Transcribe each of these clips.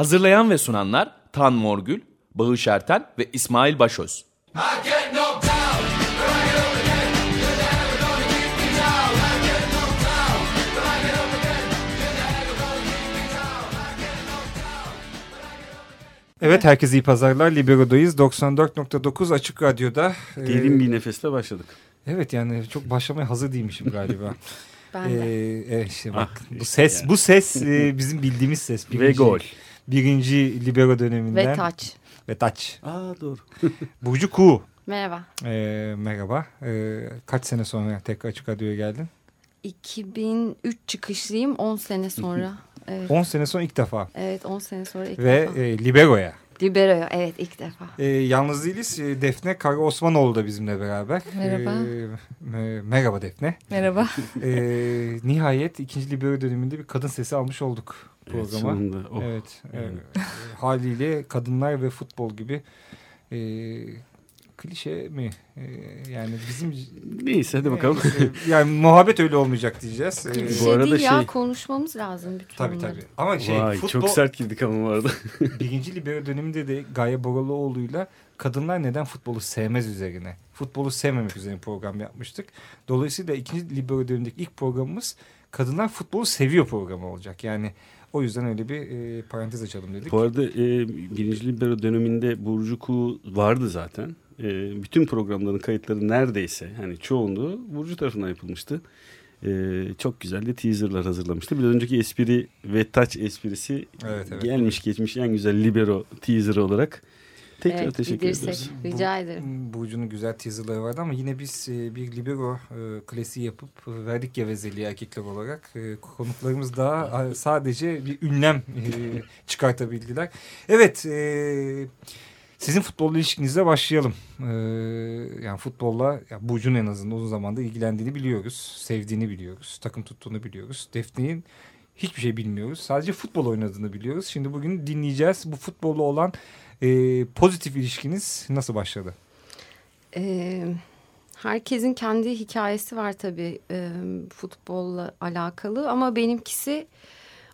Hazırlayan ve sunanlar Tan Morgül, Bağış Erten ve İsmail Başöz. Evet herkese iyi pazarlar. Libero'dayız. 94.9 Açık Radyo'da. Ee, Derin bir nefeste başladık. Evet yani çok başlamaya hazır değilmişim galiba. Ben de. Ee, evet işte bak Ah, bu işte ses yani. bu ses e, bizim bildiğimiz ses. Ve gol. Birinci Libero döneminden. Ve taç. Ve taç. Aa doğru. Burcu Kuğu. Merhaba. Ee, merhaba. Ee, kaç sene sonra tekrar Açık Radyo'ya geldin? 2003 çıkışlıyım 10 sene sonra. Evet. 10 sene sonra ilk defa. Evet 10 sene sonra ilk Ve defa. e, Libero'ya. Libero'ya evet ilk defa. E, yalnız değiliz. E, Defne Kara Osmanoğlu da bizimle beraber. Merhaba. E, me- merhaba Defne. Merhaba. E, nihayet ikinci Libero döneminde bir kadın sesi almış olduk Evet, programa. sonunda. Oh. Evet. e, Evet. e, haliyle kadınlar ve futbol gibi e, klişe mi? E, yani bizim Neyse hadi bakalım. E, yani muhabbet öyle olmayacak diyeceğiz. E, Bu Şey arada değil ya şey- konuşmamız lazım bütün tabii bunları. tabii. Ama şey Vay futbol çok sert girdik ama bu arada. birinci libero döneminde de Gaye Boraloğlu'yla kadınlar neden futbolu sevmez üzerine, futbolu sevmemek üzerine program yapmıştık. Dolayısıyla ikinci libero dönemindeki ilk programımız kadınlar futbolu seviyor programı olacak. Yani o yüzden öyle bir e, parantez açalım dedik. bu arada e, birinci libero döneminde Burcu Kuğu vardı zaten. E, bütün programların kayıtları neredeyse hani çoğunluğu Burcu tarafından yapılmıştı. E, çok güzel de teaserlar hazırlamıştı. Bir önceki espri ve taç esprisi Evet, evet. gelmiş geçmiş en güzel libero teaser olarak. Tekrar Evet, teşekkür bilirsek. ediyoruz. Rica Bu- ederim. Burcu'nun güzel teaserları vardı ama yine biz e, bir libero e, klasiği yapıp e, verdik gevezeliği erkekler olarak. Konuklarımız daha sadece bir ünlem çıkartabildiler. Evet, sizin futbolla ilişkinize başlayalım. Yani futbolla ya Burcu'nun en azından uzun zamandır ilgilendiğini biliyoruz. Sevdiğini biliyoruz. Takım tuttuğunu biliyoruz. Defne'nin hiçbir şey bilmiyoruz. Sadece futbol oynadığını biliyoruz. Şimdi bugün dinleyeceğiz. Bu futbolla olan e, pozitif ilişkiniz nasıl başladı? Ee, herkesin kendi hikayesi var tabii e, futbolla alakalı ama benimkisi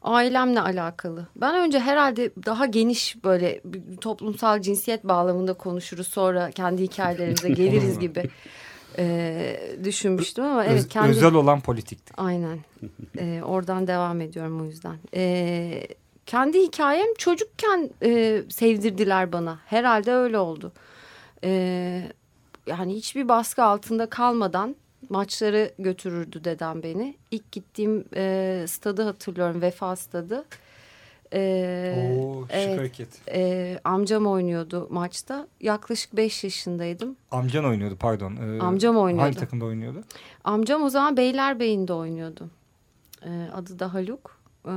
ailemle alakalı. Ben önce herhalde daha geniş böyle toplumsal cinsiyet bağlamında konuşuruz sonra kendi hikayelerimize geliriz gibi e, düşünmüştüm ama evet kendi Özel olan politikti. Aynen. Ee, oradan devam ediyorum o yüzden. Ee, kendi hikayem çocukken e, sevdirdiler bana. Herhalde öyle oldu. Ee, yani hiçbir baskı altında kalmadan maçları götürürdü dedem beni. İlk gittiğim e, stadı hatırlıyorum. Vefa stadı. Ee, Oo, evet. hareket. e, amcam oynuyordu maçta. Yaklaşık 5 yaşındaydım. Amcan oynuyordu pardon. Ee, Amcam oynuyordu. Hangi takımda oynuyordu? Amcam o zaman Beylerbeyi'nde oynuyordu. Ee, adı da Haluk. Ee,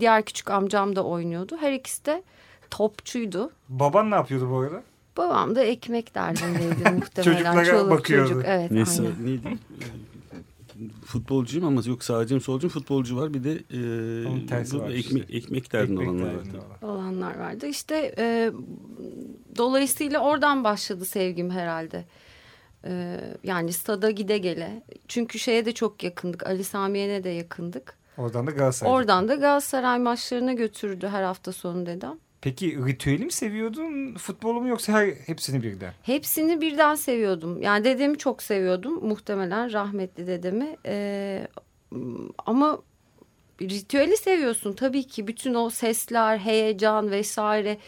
diğer küçük amcam da oynuyordu. Her ikisi de topçuydu. Baban ne yapıyordu bu arada? Babam da ekmek derdindeydi muhtemelen. Çocuklara Çoluk bakıyordu. Çocuk. Evet, Neyse aynen. neydi? Futbolcuyum ama yok sağcıyım solcuyum futbolcu var bir de e, var ekmek, işte. ekmek derdinde Ekmek olanlar var. derdinde tabii. olan. olanlar vardı. İşte e, dolayısıyla oradan başladı sevgim herhalde. E, yani stada gide gele. Çünkü şeye de çok yakındık. Ali Samiye'ne de yakındık. Oradan da Galatasaray. Oradan da Galatasaray maçlarına götürdü her hafta sonu dedem. Peki ritüeli mi seviyordun futbolu mu yoksa her hepsini birden? Hepsini birden seviyordum. Yani dedemi çok seviyordum. Muhtemelen rahmetli dedemi. Ee, ama ritüeli seviyorsun tabii ki. Bütün o sesler, heyecan vesaire.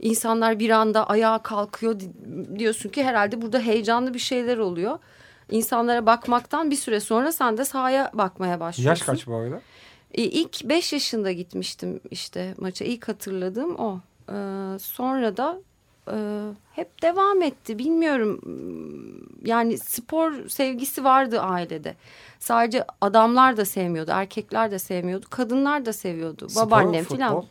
İnsanlar bir anda ayağa kalkıyor. Di- Diyorsun ki herhalde burada heyecanlı bir şeyler oluyor. İnsanlara bakmaktan bir süre sonra sen de sahaya bakmaya başlıyorsun. Yaş kaç bu arada? E, İlk 5 yaşında gitmiştim işte maça. İlk hatırladığım o. Ee, sonra da e, hep devam etti. Bilmiyorum yani spor sevgisi vardı ailede. Sadece adamlar da sevmiyordu, erkekler de sevmiyordu, kadınlar da seviyordu. Spor, Babaannem futbol? falan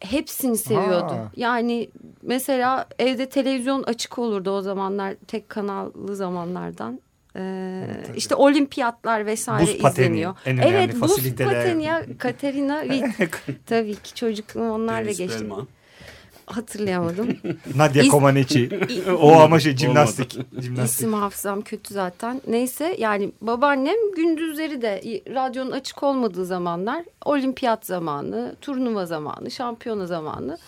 hepsini seviyordu. Ha. Yani mesela evde televizyon açık olurdu o zamanlar tek kanallı zamanlardan. Ee, işte olimpiyatlar vesaire Buz pateni, izleniyor. en evet buz fasiliteler. pateni ya Katerina Witt. Tabii ki çocukluğum onlarla Deniz geçti. Hatırlayamadım. Nadia İs- Comaneci. o ama şey jimnastik. jimnastik. İsim hafızam kötü zaten. Neyse yani babaannem gündüzleri de radyonun açık olmadığı zamanlar olimpiyat zamanı, turnuva zamanı, şampiyona zamanı.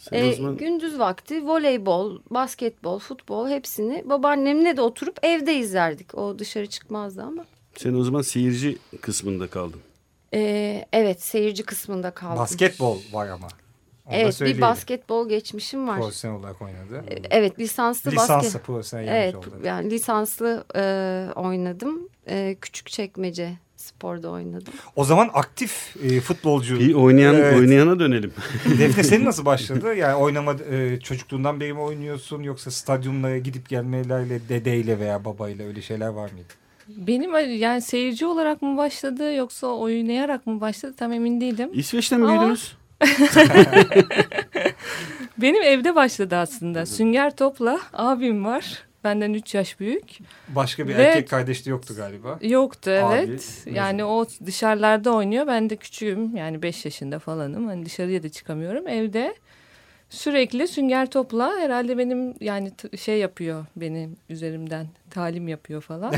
Sen e, zaman- gündüz vakti voleybol, basketbol, futbol hepsini babaannemle de oturup evde izlerdik. O dışarı çıkmazdı ama. Sen o zaman seyirci kısmında kaldın. E, evet seyirci kısmında kaldım. Basketbol var ama. Onu Evet bir basketbol geçmişim var. Profesyonel olarak oynadı. E, Evet lisanslı Lisansla basket. profesyonel Evet oldu. yani lisanslı e, oynadım. E, küçük çekmece sporda oynadım. O zaman aktif e, futbolcu. Bir oynayan Evet. oynayana dönelim. Defne senin nasıl başladı? Yani oynama e, çocukluğundan beri mi oynuyorsun yoksa stadyumlara gidip gelmelerle dedeyle veya babayla öyle şeyler var mıydı? Benim yani seyirci olarak mı başladı yoksa oynayarak mı başladı tam emin değilim. İsveç'te mi Ama- büyüdünüz? Benim evde başladı aslında. Sünger topla abim var. Benden 3 yaş büyük. Başka bir Ve- erkek kardeş de yoktu galiba. Yoktu Abi, evet. ne yani o dışarılarda oynuyor. Ben de küçüğüm. Yani 5 yaşında falanım. Hani dışarıya da çıkamıyorum. Evde sürekli sünger topla herhalde benim yani şey yapıyor benim üzerimden. Talim yapıyor falan.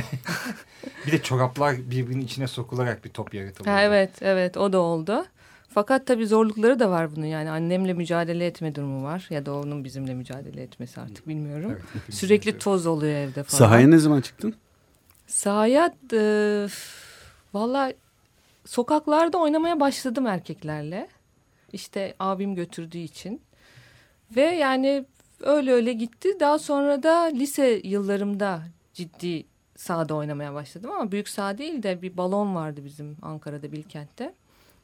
Bir de çoraplar birbirinin içine sokularak bir top yaratıldı. ha, evet evet o da oldu. Fakat tabii zorlukları da var bunun. Yani annemle mücadele etme durumu var. Ya da onun bizimle mücadele etmesi artık bilmiyorum. Evet, Sürekli toz oluyor evde falan. Sahaya ne zaman çıktın? Sahaya e, valla sokaklarda oynamaya başladım erkeklerle. İşte abim götürdüğü için. Ve yani öyle öyle gitti. Daha sonra da lise yıllarımda ciddi sahada oynamaya başladım ama büyük saha değil de bir balon vardı bizim Ankara'da Bilkent'te.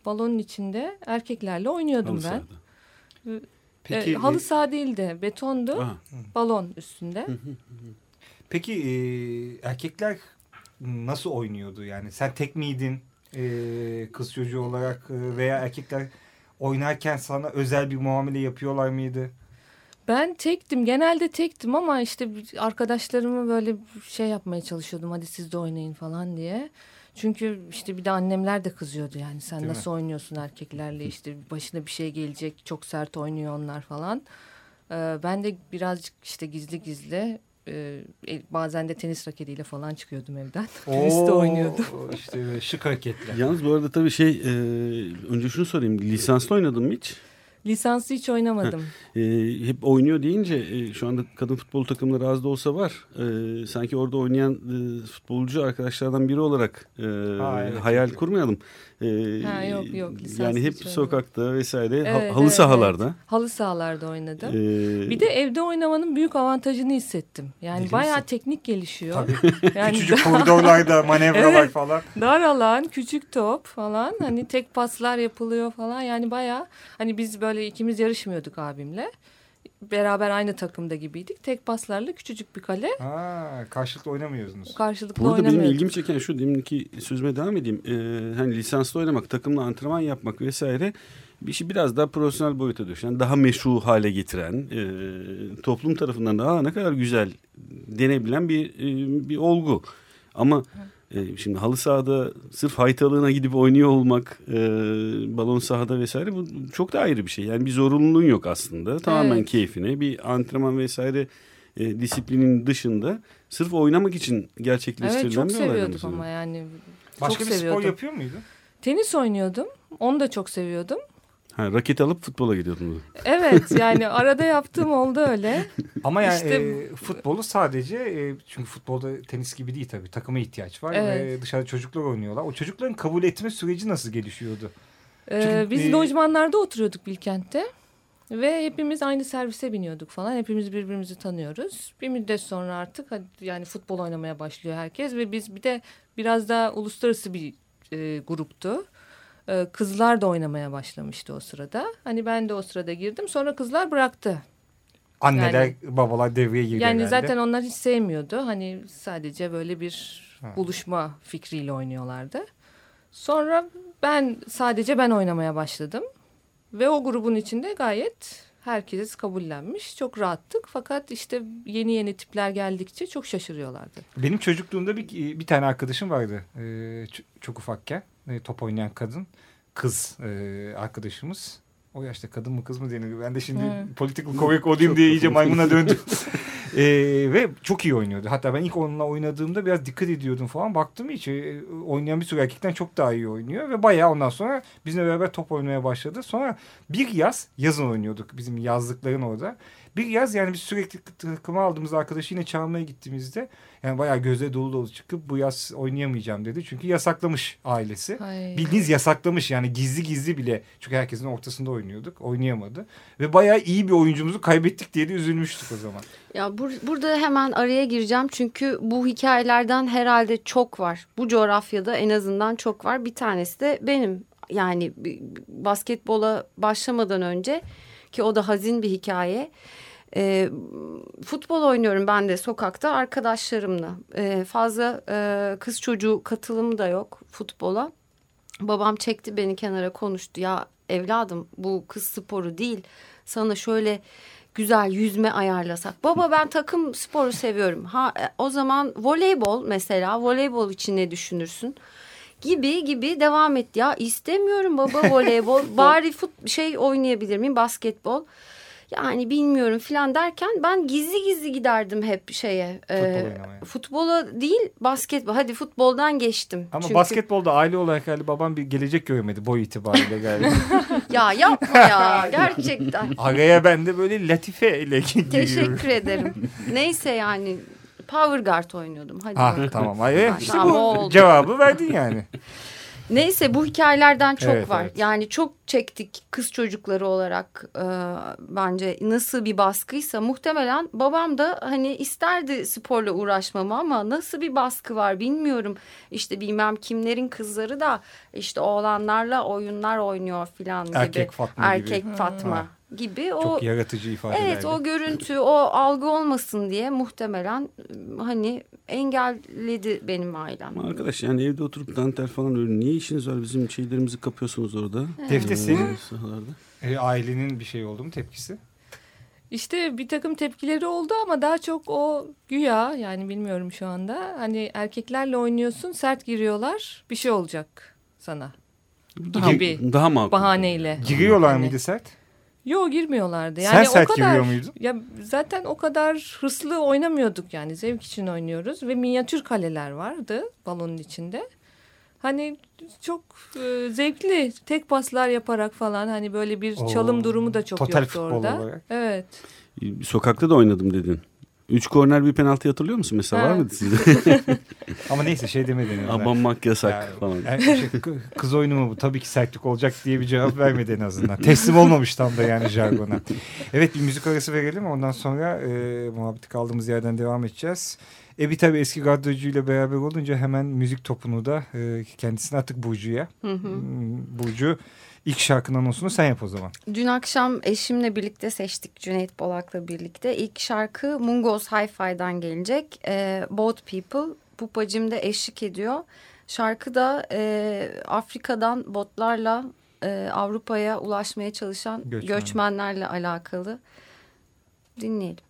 Balonun içinde erkeklerle oynuyordum Halı ben. sahada. Peki, E, halı e, saha değil de betondu. Aha. Balon üstünde. Peki e, erkekler nasıl oynuyordu yani? Sen tek miydin e, kız çocuğu olarak e, veya erkekler oynarken sana özel bir muamele yapıyorlar mıydı? Ben tektim. Genelde tektim ama işte arkadaşlarımı böyle şey yapmaya çalışıyordum. Hadi siz de oynayın falan diye. Çünkü işte bir de annemler de kızıyordu yani. Sen Değil mi? nasıl oynuyorsun erkeklerle işte başına bir şey gelecek. Çok sert oynuyor onlar falan. Ee, ben de birazcık işte gizli gizli e, e, bazen de tenis raketiyle falan çıkıyordum evden. Tenis de Oo, oynuyordum. İşte şık hareketler. Yalnız bu arada tabii şey e, önce şunu sorayım. Lisanslı oynadın mı hiç? Lisanslı hiç oynamadım. E, hep oynuyor deyince e, şu anda kadın futbol takımları az da olsa var. E, sanki orada oynayan e, futbolcu arkadaşlardan biri olarak e, Ha, evet, hayal çok- kurmayalım. E, Ha, yok, yok, lisanslı Yani hep sokakta vesaire ha- Evet, halı evet, sahalarda. evet. Halı sahalarda oynadım. E, Bir de evde oynamanın büyük avantajını hissettim. Yani Deli bayağı misin? teknik gelişiyor. Tabii. Yani Küçücük koridorlarda manevralar Evet. falan. dar alan, küçük top falan. Hani tek paslar yapılıyor falan. Yani bayağı hani biz böyle ikimiz yarışmıyorduk abimle. Beraber aynı takımda gibiydik. Tek paslarla küçücük bir kale Ha, karşılıklı oynamıyorsunuz. karşılıklı Burada benim ilgimi çeken şu deminki sözüme devam edeyim. Ee, hani lisanslı oynamak, takımla antrenman yapmak vesaire bir işi biraz daha profesyonel boyuta düşen, daha meşru hale getiren, e, toplum tarafından da "Aa, ne kadar güzel denebilen bir e, bir olgu. Ama e, şimdi halı sahada sırf haytalığına gidip oynuyor olmak, e, balon sahada vesaire bu çok da ayrı bir şey. Yani bir zorunluluğun yok aslında. Tamamen Evet. keyfine bir antrenman vesaire e, disiplinin dışında sırf oynamak için gerçekleştirilen Evet çok bir olaydan seviyorduk bahsediyorum. ama yani. Başka çok bir spor seviyordum. yapıyor muydun? Tenis oynuyordum. Onu da çok seviyordum. Ha, raket alıp futbola gidiyordun. Evet yani arada yaptığım oldu öyle. Ama yani İşte- e, futbolu sadece e, çünkü futbolda tenis gibi değil tabii. Takıma ihtiyaç var Evet. ve dışarıda çocuklar oynuyorlar. O çocukların kabul etme süreci nasıl gelişiyordu? Ee, Çünkü, biz e, lojmanlarda oturuyorduk Bilkent'te. Ve hepimiz aynı servise biniyorduk falan. Hepimiz birbirimizi tanıyoruz. Bir müddet sonra artık hadi yani futbol oynamaya başlıyor herkes. Ve biz bir de biraz daha uluslararası bir e, gruptu. E, kızlar da oynamaya başlamıştı o sırada. Hani ben de o sırada girdim. Sonra kızlar bıraktı. Anneler, Yani- babalar devreye girdi Yani herhalde. zaten onlar hiç sevmiyordu. Hani sadece böyle bir Ha. buluşma fikriyle oynuyorlardı. Sonra ben sadece ben oynamaya başladım. Ve o grubun içinde gayet herkes kabullenmiş. Çok rahattık. Fakat işte yeni yeni tipler geldikçe çok şaşırıyorlardı. Benim çocukluğumda bir, bir tane arkadaşım vardı. E, ç- çok ufakken e, top oynayan kadın. Kız e, arkadaşımız. o yaşta kadın mı kız mı denir. Ben de şimdi evet. political correct olayım diye iyice maymuna döndüm. ee, ve çok iyi oynuyordu. Hatta ben ilk onunla oynadığımda biraz dikkat ediyordum falan. Baktım hiç e, oynayan bir sürü erkekten çok daha iyi oynuyor. Ve bayağı ondan sonra bizimle beraber top oynamaya başladı. Sonra bir yaz yazın oynuyorduk bizim yazlıkların orada. Bir yaz yani biz sürekli takıma aldığımız arkadaşı yine çalmaya gittiğimizde yani bayağı göze dolu dolu çıkıp bu yaz oynayamayacağım dedi. Çünkü yasaklamış ailesi. Ay. Bildiğiniz yasaklamış yani gizli gizli bile. Çünkü herkesin ortasında oynuyorduk. Oynayamadı. Ve bayağı iyi bir oyuncumuzu kaybettik diye de üzülmüştük o zaman. Ya bur burada hemen araya gireceğim. Çünkü bu hikayelerden herhalde çok var. Bu coğrafyada en azından çok var. Bir tanesi de benim. Yani basketbola başlamadan önce ki o da hazin bir hikaye. E, futbol oynuyorum ben de sokakta arkadaşlarımla. E, fazla e, kız çocuğu katılımı da yok futbola. Babam çekti beni kenara konuştu. Ya evladım bu kız sporu değil. Sana şöyle güzel yüzme ayarlasak. Baba ben takım sporu seviyorum. Ha e, o zaman voleybol mesela voleybol için ne düşünürsün? Gibi gibi devam etti. Ya istemiyorum baba voleybol. Bari fut şey oynayabilir miyim basketbol? yani bilmiyorum filan derken ben gizli gizli giderdim hep şeye. E, futbola değil basketbol. Hadi futboldan geçtim. Ama Çünkü... basketbolda aile olarak galiba babam bir gelecek görmedi boy itibariyle galiba. ya yapma ya gerçekten. Araya ben de böyle latife ile giriyorum. Teşekkür ederim. Neyse yani power guard oynuyordum. Hadi ah, tamam. Hayır, işte bu cevabı verdin yani. Neyse bu hikayelerden çok evet, var. Evet. Yani çok çektik kız çocukları olarak e, bence nasıl bir baskıysa muhtemelen babam da hani isterdi sporla uğraşmamı ama nasıl bir baskı var bilmiyorum. İşte bilmem kimlerin kızları da işte oğlanlarla oyunlar oynuyor filan gibi. Erkek Fatma Erkek gibi. Fatma. Ha gibi o çok yaratıcı ifadeler. Evet o görüntü o algı olmasın diye muhtemelen hani engelledi benim ailem. Arkadaş yani evde oturup dantel falan öyle niye işiniz var bizim şeylerimizi kapıyorsunuz orada? Evet. Defte senin e, ailenin bir şey oldu mu tepkisi? İşte bir takım tepkileri oldu ama daha çok o güya yani bilmiyorum şu anda. Hani erkeklerle oynuyorsun sert giriyorlar bir şey olacak sana. Daha, gibi daha makul. Bahaneyle. Giriyorlar yani. mıydı sert? Yok girmiyorlardı. Yani Sen sert o kadar, giriyor muydun? Ya zaten o kadar hırslı oynamıyorduk yani zevk için oynuyoruz ve minyatür kaleler vardı balonun içinde. Hani çok e, zevkli tek paslar yaparak falan hani böyle bir Oo, çalım durumu da çok total yoktu orada. Olarak. Evet. Sokakta da oynadım dedin. Üç korner bir penaltı hatırlıyor musun mesela ha. var mıydı sizde? Ama neyse şey demedin. Abanmak yasak yani, falan. Yani şey, kız oyunu mu bu? Tabii ki sertlik olacak diye bir cevap vermedi en azından. Teslim olmamış tam da yani jargona. Evet bir müzik arası verelim ondan sonra e, muhabbeti kaldığımız yerden devam edeceğiz. Ebi tabii eski ile beraber olunca hemen müzik topunu da e, kendisine attık Burcu'ya. Hmm, Burcu İlk şarkının anonsunu sen yap o zaman. Dün akşam eşimle birlikte seçtik Cüneyt Bolak'la birlikte. İlk şarkı Mungos Hi-Fi'den gelecek. E, Boat People. Pupacım da eşlik ediyor. Şarkı da e, Afrika'dan botlarla e, Avrupa'ya ulaşmaya çalışan Göçmen. göçmenlerle alakalı. Dinleyelim.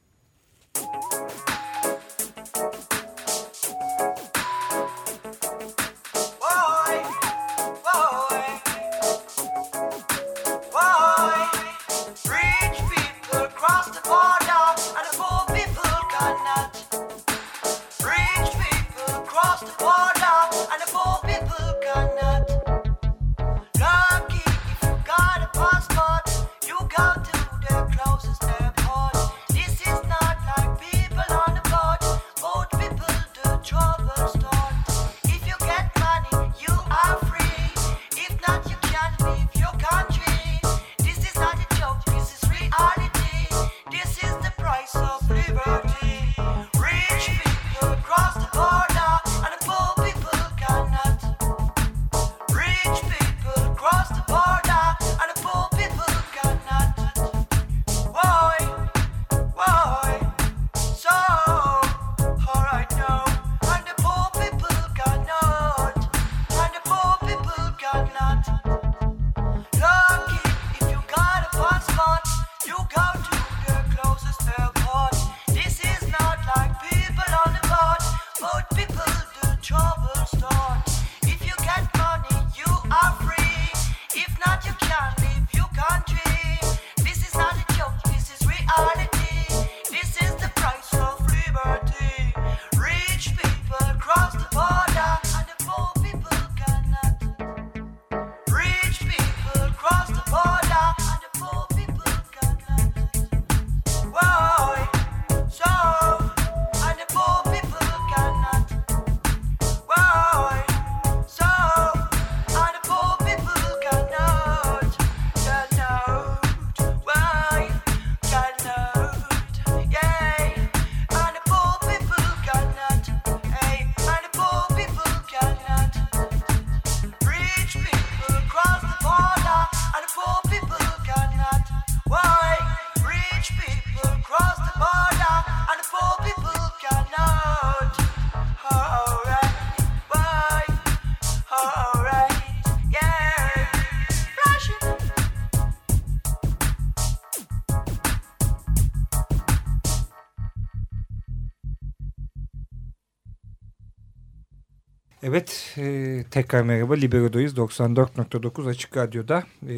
Evet, e, tekrar merhaba. Libero'dayız. 94.9 Açık Radyo'da. E,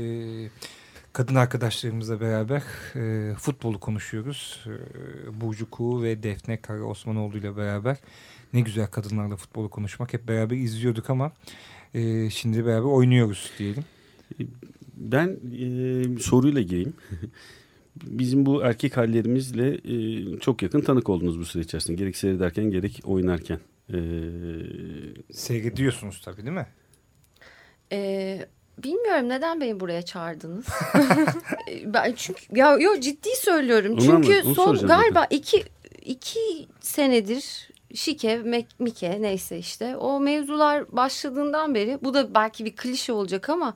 kadın arkadaşlarımızla beraber e, futbolu konuşuyoruz. E, Burcu Kuğu ve Defne Kara Osmanoğlu ile beraber. Ne güzel kadınlarla futbolu konuşmak. Hep beraber izliyorduk ama e, şimdi beraber oynuyoruz diyelim. Ben e, soruyla gireyim. Bizim bu erkek hallerimizle e, çok yakın tanık oldunuz bu süre içerisinde. Gerek seyrederken gerek oynarken. E, Seyrediyorsunuz tabii değil mi? Ee, bilmiyorum neden beni buraya çağırdınız. Ee, ben çünkü ya yo ciddi söylüyorum. Onu çünkü anlat, onu son galiba iki iki senedir Şike, Mek- Mike neyse işte o mevzular başladığından beri bu da belki bir klişe olacak ama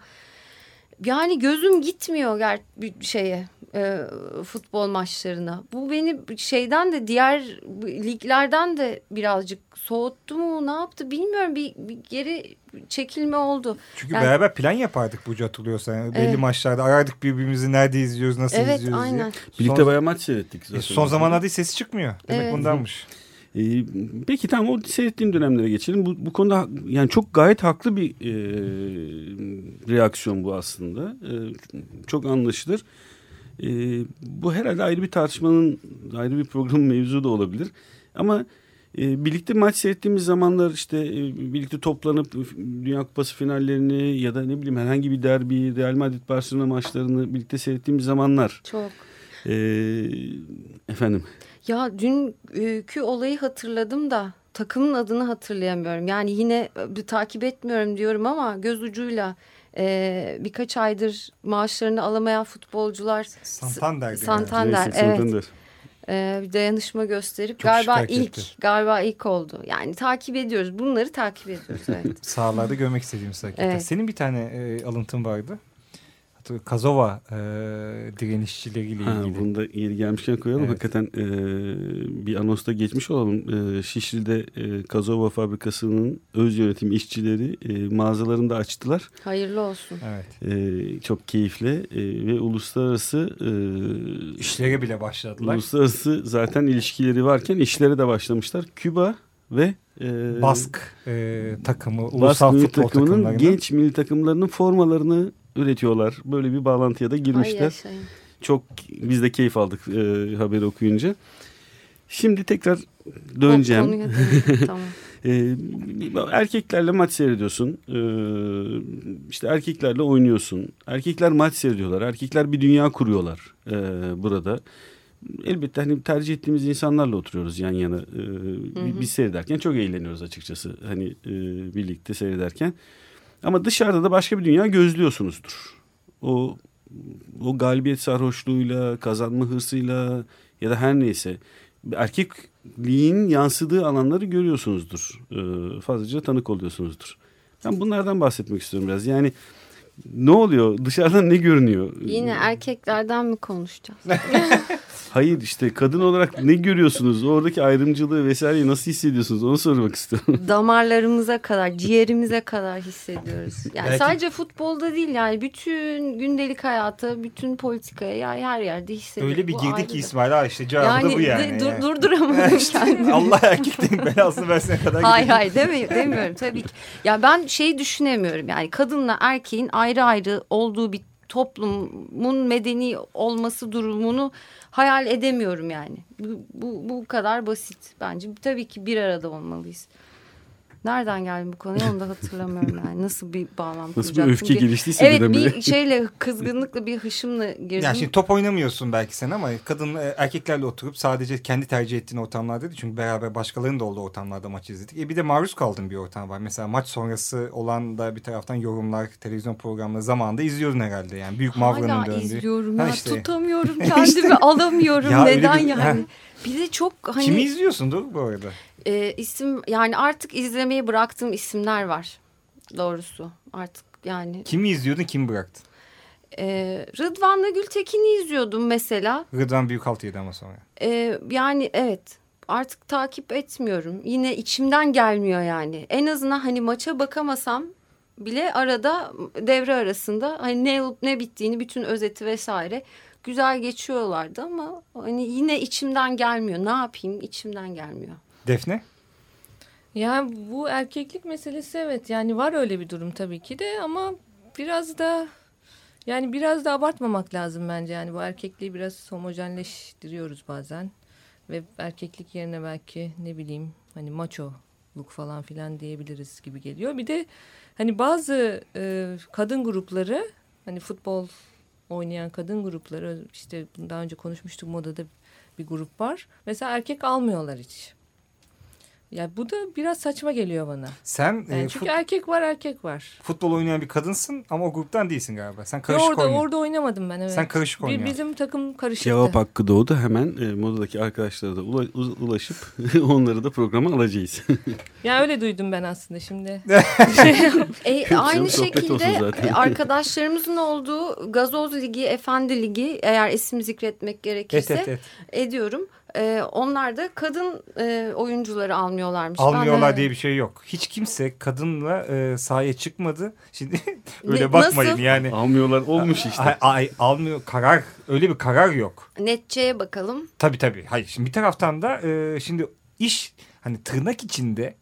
yani gözüm gitmiyor ger bir şeye e, futbol maçlarına. Bu beni şeyden de diğer liglerden de birazcık soğuttu mu ne yaptı bilmiyorum bir, bir geri çekilme oldu. Çünkü Yani- beraber plan yapardık Burcu hatırlıyorsan. Yani Belli Evet. maçlarda arardık birbirimizi nerede izliyoruz, nasıl evet izliyoruz diye. aynen. birlikte Son- bayağı maç seyrettik E, zaten. son zamanlarda hiç sesi çıkmıyor. Demek Evet. bundanmış. E, peki tamam o seyrettiğin dönemlere geçelim. Bu, bu konuda yani çok gayet haklı bir e, reaksiyon bu aslında. E, çok anlaşılır. E, bu herhalde ayrı bir tartışmanın ayrı bir programın mevzu da olabilir. Ama e, birlikte maç seyrettiğimiz zamanlar işte e, birlikte toplanıp Dünya Kupası finallerini ya da ne bileyim herhangi bir derbi, Real Madrid Barcelona maçlarını birlikte seyrettiğimiz zamanlar Çok. e, efendim Ya dünkü olayı hatırladım da takımın adını hatırlayamıyorum. Yani yine bir takip etmiyorum diyorum ama göz ucuyla e, birkaç aydır maaşlarını alamayan futbolcular Santander'di. Santander Racing evet Santander. e, bir dayanışma gösterip Çok galiba ilk etti. galiba ilk oldu. Yani takip ediyoruz. Bunları takip ediyoruz evet. Sahalarda görmek istediğimiz hakikaten. Evet. Senin bir tane e, alıntın vardı. Kazova e, direnişçileriyle Ha, ilgili. bunu da yeri gelmişken koyalım. Evet. Hakikaten e, bir anonsta geçmiş olalım. E, Şişli'de e, Kazova fabrikasının öz yönetim işçileri e, mağazalarını da açtılar. Hayırlı olsun. Evet. E, çok keyifli e, ve uluslararası e, İşlere bile başladılar. uluslararası zaten ilişkileri varken işlere de başlamışlar. Küba ve e, Bask e, takımı, Bask ulusal milli futbol takımının genç milli takımlarının formalarını üretiyorlar. Böyle bir bağlantıya da girmişler. Çok biz de keyif aldık e, haberi okuyunca. Şimdi tekrar döneceğim. Konuya tamam. E, erkeklerle maç seyrediyorsun. E, işte erkeklerle oynuyorsun. Erkekler maç seyrediyorlar. Erkekler bir dünya kuruyorlar e, burada. Elbette hani tercih ettiğimiz insanlarla oturuyoruz yan yana. E, hı. Biz seyrederken çok eğleniyoruz açıkçası. Hani e, birlikte seyrederken. Ama dışarıda da başka bir dünya gözlüyorsunuzdur. O o galibiyet sarhoşluğuyla, kazanma hırsıyla ya da her neyse erkekliğin yansıdığı alanları görüyorsunuzdur. Ee, fazlaca tanık oluyorsunuzdur. Ben bunlardan bahsetmek istiyorum biraz. Yani ne oluyor? Dışarıdan ne görünüyor? Yine erkeklerden mi konuşacağız? Hayır işte kadın olarak ne görüyorsunuz? Oradaki ayrımcılığı vesaireyi nasıl hissediyorsunuz? Onu sormak istiyorum. damarlarımıza kadar, ciğerimize kadar hissediyoruz. Yani Belki- sadece futbolda değil yani bütün gündelik hayata, bütün politikaya yani her yerde hissediyoruz. Öyle bir Bu girdik ayrıdır. ki İsmail işte cevabı da bu yani. de- dur, yani. durduramadım kendimi. Allah erkeklerin belasını versene kadar Hayır hayır demi, demiyorum tabii ki. Ya ben şeyi düşünemiyorum yani kadınla erkeğin ayrı ayrı olduğu bir toplumun medeni olması durumunu hayal edemiyorum yani. Bu, bu, bu kadar basit bence. Tabii ki bir arada olmalıyız. Nereden geldim bu konuya onu da hatırlamıyorum yani. Nasıl bir bağlam Nasıl bir öfke geliştiyse Evet bir şeyle kızgınlıkla bir hışımla girdim. Yani şimdi top oynamıyorsun belki sen ama kadın e, erkeklerle oturup sadece kendi tercih ettiğin ortamlarda değil. Çünkü beraber başkalarının da olduğu ortamlarda maç izledik. E bir de maruz kaldığın bir ortam var. Mesela maç sonrası olan da bir taraftan yorumlar, televizyon programları zamanında izliyordun herhalde. Yani büyük Mavra'nın Hala döndüğü. izliyorum Ha ya işte. tutamıyorum kendimi alamıyorum Ya neden bir- yani. Ha. Bir de çok hani Kimi izliyorsundur bu arada? E, isim yani artık izlemeyi bıraktığım isimler var doğrusu artık yani Kimi izliyordun, kimi bıraktın? e, Rıdvan'la Gültekin'i izliyordum mesela Rıdvan Büyükaltı'ydı ama sonra. E, yani evet artık takip etmiyorum yine içimden gelmiyor yani en azından hani maça bakamasam bile arada devre arasında hani ne olup ne bittiğini bütün özeti vesaire güzel geçiyorlardı ama hani yine içimden gelmiyor ne yapayım içimden gelmiyor. Defne? Yani bu erkeklik meselesi evet yani var öyle bir durum tabii ki de ama biraz da yani biraz da abartmamak lazım bence yani bu erkekliği biraz homojenleştiriyoruz bazen ve erkeklik yerine belki ne bileyim hani maçoluk falan filan diyebiliriz gibi geliyor. Bir de hani bazı e, kadın grupları hani futbol oynayan kadın grupları işte daha önce konuşmuştuk modada bir grup var. Mesela erkek almıyorlar hiç. Ya bu da biraz saçma geliyor bana. Sen Yani e, çünkü fut- erkek var erkek var. futbol oynayan bir kadınsın ama o gruptan değilsin galiba. Sen karışık orada oynuyorsun. orada oynamadım ben evet. Sen karışık Bir- oynuyorsun. Bizim takım karışıktı. Cevap hakkı doğdu. Hemen e, modadaki arkadaşlara da ula- ulaşıp onları da programa alacağız. Ya öyle duydum ben aslında şimdi. E, aynı şekilde e, arkadaşlarımızın olduğu Gazoz Ligi, Efendi Ligi eğer isim zikretmek Et gerekirse et et. ediyorum. E, onlar da kadın e, oyuncuları almıyorlarmış. Ben Almıyorlar de- diye bir şey yok. Hiç kimse kadınla e, sahaya çıkmadı. Şimdi öyle Ne- bakmayın nasıl? yani. Almıyorlar olmuş işte. Ay, ay, almıyor karar öyle bir karar yok. Netçe'ye bakalım. Tabii tabii. Hayır şimdi bir taraftan da e, şimdi iş hani tırnak içinde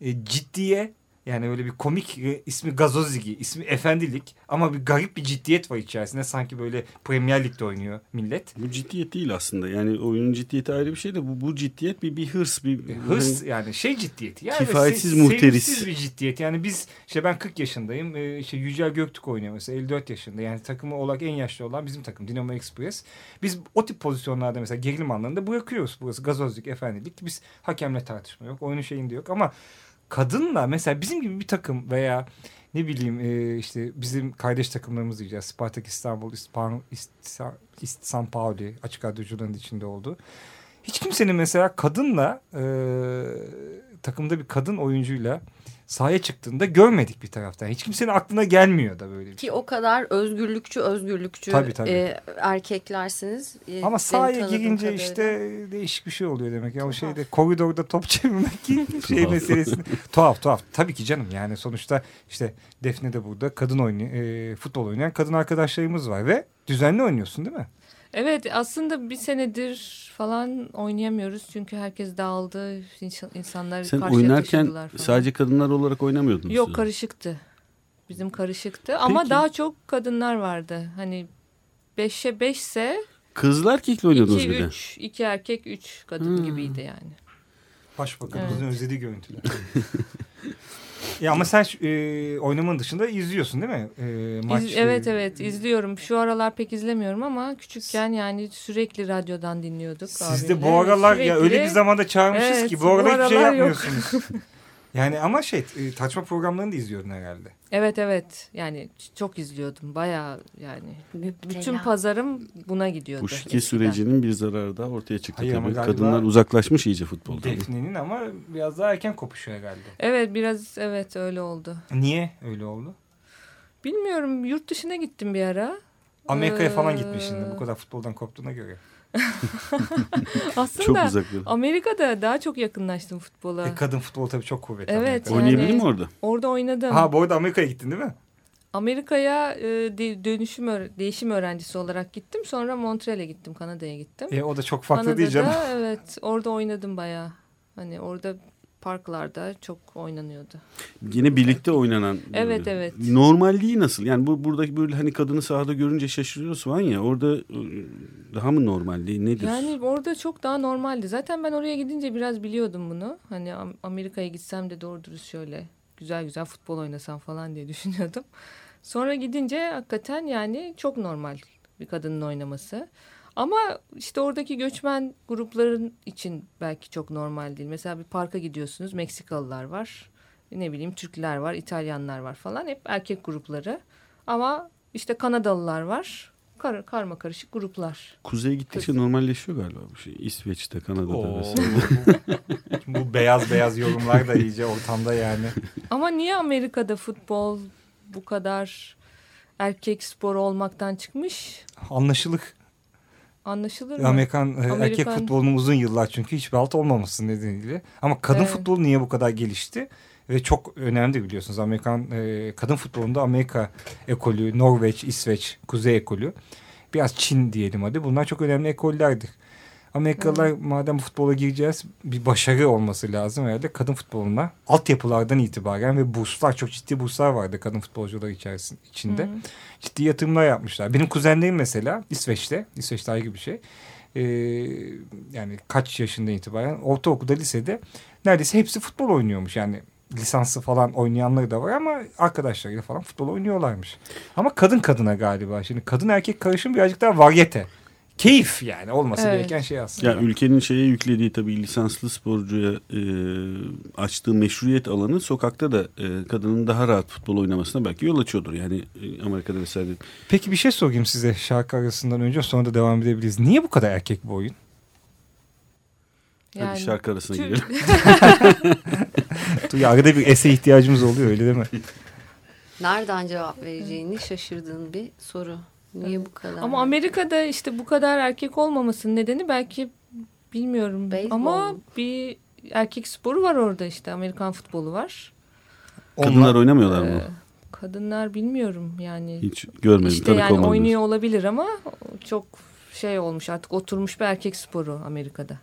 e, ciddiye yani öyle bir komik e, ismi gazozigi, ismi efendilik ama bir garip bir ciddiyet var içerisinde. Sanki böyle Premier Lig'de oynuyor millet. Bu ciddiyet değil aslında. Yani oyunun ciddiyeti ayrı bir şey de bu, bu ciddiyet bir, bir hırs. Bir, E, Hırs yani şey ciddiyeti. Yani Kifayetsiz se- muhteris. bir ciddiyet. Yani biz işte ben 40 yaşındayım. E, işte Yücel Göktürk oynuyor mesela 54 yaşında. Yani takımı olarak en yaşlı olan bizim takım Dinamo Express. Biz o tip pozisyonlarda mesela gerilim anlarında bırakıyoruz. Burası gazozluk, efendilik. Biz hakemle tartışma yok. Oyunun şeyinde yok ama kadınla mesela bizim gibi bir takım veya ne bileyim e, işte bizim kardeş takımlarımız diyeceğiz. Spartak İstanbul, İspan, İsta, İst, San Pauli açık radyocuların içinde oldu. Hiç kimsenin mesela kadınla e, takımda bir kadın oyuncuyla sahaya çıktığında görmedik bir taraftan. Hiç kimsenin aklına gelmiyor da böyle bir şey. Ki o kadar özgürlükçü özgürlükçü Tabii, tabii. e, erkeklersiniz. E, Ama sahaya girince kadarıyla. işte değişik bir şey oluyor demek. Ya o şeyde koridorda top çevirmek gibi şey meselesini. tuhaf tuhaf. Tabii ki canım yani sonuçta işte Defne de burada kadın oynuyor, e, futbol oynayan kadın arkadaşlarımız var ve düzenli oynuyorsun değil mi? Evet aslında bir senedir falan oynayamıyoruz çünkü herkes dağıldı. İnsan- insanlar Sen karşıya oynarken falan. sadece kadınlar olarak oynamıyordunuz. Yok siz? karışıktı. Bizim karışıktı ama Peki. daha çok kadınlar vardı. Hani 5'e 5 ise Kızlı erkekli oynuyordunuz 2 bir de. 3 2 erkek 3 kadın Hmm. gibiydi yani. Başbakanımızın Evet. özlediği görüntüler. ya ama sen e, oynamanın dışında izliyorsun değil mi? E, maç, İz- evet evet izliyorum. Şu aralar pek izlemiyorum ama küçükken yani sürekli radyodan dinliyorduk. Siz de abimle. bu aralar ya Sürekli- öyle bir zamanda çağırmışız Evet, ki bu arada hiçbir şey aralar yapmıyorsunuz. yani ama şey e, tartışma programlarını da izliyordun herhalde. Evet evet yani çok izliyordum bayağı yani. Bütün Müptela. pazarım buna gidiyordu. Bu şike eskiden. sürecinin bir zararı da ortaya çıktı Hayır tabii. Kadınlar uzaklaşmış iyice futboldan. Defne'nin ama biraz daha erken kopuşu herhalde. Evet biraz evet öyle oldu. Niye öyle oldu? Bilmiyorum yurt dışına gittim bir ara. Amerika'ya falan Ee, gitmişsin bu kadar futboldan koptuğuna göre. Çok Aslında uzaklar. Amerika'da daha çok yakınlaştım futbola. E, kadın futbol tabii çok kuvvetli. Evet, Amerika'da. yani- Oynayabildin mi orada? Orada oynadım. Ha bu arada Amerika'ya gittin değil mi? Amerika'ya e, de- dönüşüm değişim öğrencisi olarak gittim. Sonra Montreal'e gittim, Kanada'ya gittim. E, o da çok farklı Kanada'da değil canım. evet orada oynadım bayağı. Hani orada parklarda çok oynanıyordu. Yine birlikte oynanan. Evet, evet. Normalliği nasıl? Yani bu buradaki böyle hani kadını sahada görünce şaşırıyorsun falan ya. Orada e, daha mı normalliği nedir? Yani orada çok daha normaldi. Zaten ben oraya gidince biraz biliyordum bunu. Hani Am- Amerika'ya gitsem de doğru dürüst şöyle güzel güzel futbol oynasam falan diye düşünüyordum. Sonra gidince hakikaten yani çok normal bir kadının oynaması. Ama işte oradaki göçmen grupların için belki çok normal değil. Mesela bir parka gidiyorsunuz Meksikalılar var. Ne bileyim Türkler var, İtalyanlar var falan. Hep erkek grupları. Ama işte Kanadalılar var. Kar karma karışık gruplar. Kuzeye gittikçe normalleşiyor galiba bu şey. İsveç'te, Kanada'da Oo, vesaire. bu, bu beyaz beyaz yorumlar da iyice ortamda yani. Ama niye Amerika'da futbol bu kadar erkek sporu olmaktan çıkmış? Anlaşılık. Anlaşılır mı? Amerikan, e, erkek Amerikan- futbolunun uzun yıllar çünkü hiçbir alt olmaması nedeniyle. Ama kadın Evet. futbolu niye bu kadar gelişti? Ve çok önemli biliyorsunuz. Amerikan e, kadın futbolunda Amerika ekolü, Norveç, İsveç, Kuzey ekolü. Biraz Çin diyelim hadi. Bunlar çok önemli ekollerdir. Amerikalılar madem futbola gireceğiz bir başarı olması lazım herhalde kadın futboluna. Altyapılardan itibaren ve burslar çok ciddi burslar vardı kadın futbolcular içerisinde, içinde. Hı. Ciddi yatırımlar yapmışlar. Benim kuzenlerim mesela İsveç'te. İsveç'te ayrı bir şey. Ee, yani kaç yaşında itibaren ortaokulda lisede neredeyse hepsi futbol oynuyormuş. Yani lisanslı falan oynayanları da var ama arkadaşlarıyla falan futbol oynuyorlarmış. Ama kadın kadına galiba. Şimdi kadın erkek karışım birazcık daha varyete. Keyif yani olması Evet. gereken şey aslında. Ya ülkenin şeye yüklediği tabii lisanslı sporcuya e, açtığı meşruiyet alanı sokakta da e, kadının daha rahat futbol oynamasına belki yol açıyordur. Yani e, Amerika'da vesaire. Peki bir şey sorayım size şarkı arasından önce sonra da devam edebiliriz. Niye bu kadar erkek bu oyun? Hadi şarkı arasına Tür- girelim. Ya arada bir ese ihtiyacımız oluyor öyle değil mi? Nereden cevap vereceğini şaşırdığın bir soru. Niye bu kadar? Ama Amerika'da işte bu kadar erkek olmamasının nedeni belki bilmiyorum. Beyzbol Ama bir erkek sporu var orada işte Amerikan futbolu var. Kadınlar Onlar- oynamıyorlar Ee, mı? kadınlar bilmiyorum yani. Hiç görmedim. işte yani olmadım. oynuyor olabilir ama çok şey olmuş artık oturmuş bir erkek sporu Amerika'da.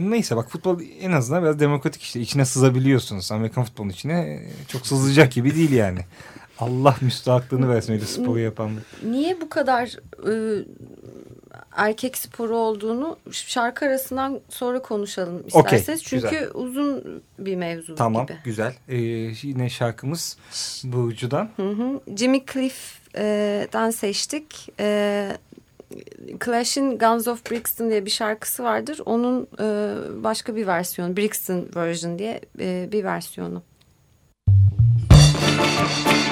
Neyse bak futbol en azından biraz demokratik işte. içine sızabiliyorsunuz. Amerikan futbolunun içine e, çok sızılacak gibi değil yani. Allah müstahaklığını versin öyle sporu yapanlar. Niye bu kadar e, erkek sporu olduğunu şarkı arasından sonra konuşalım isterseniz. Çünkü güzel. uzun bir mevzu Tamam gibi. güzel. Ee, yine şarkımız Burcu'dan. Hı hı. Jimmy Cliff'den seçtik. E, Clash'in Guns of Brixton diye bir şarkısı vardır. Onun e, başka bir versiyonu, Brixton version diye e, bir versiyonu. When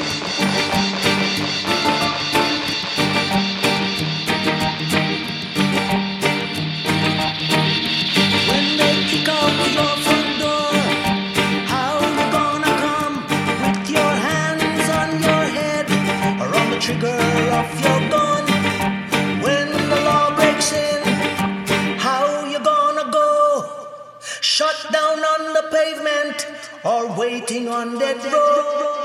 Shut down on the pavement or waiting on that road?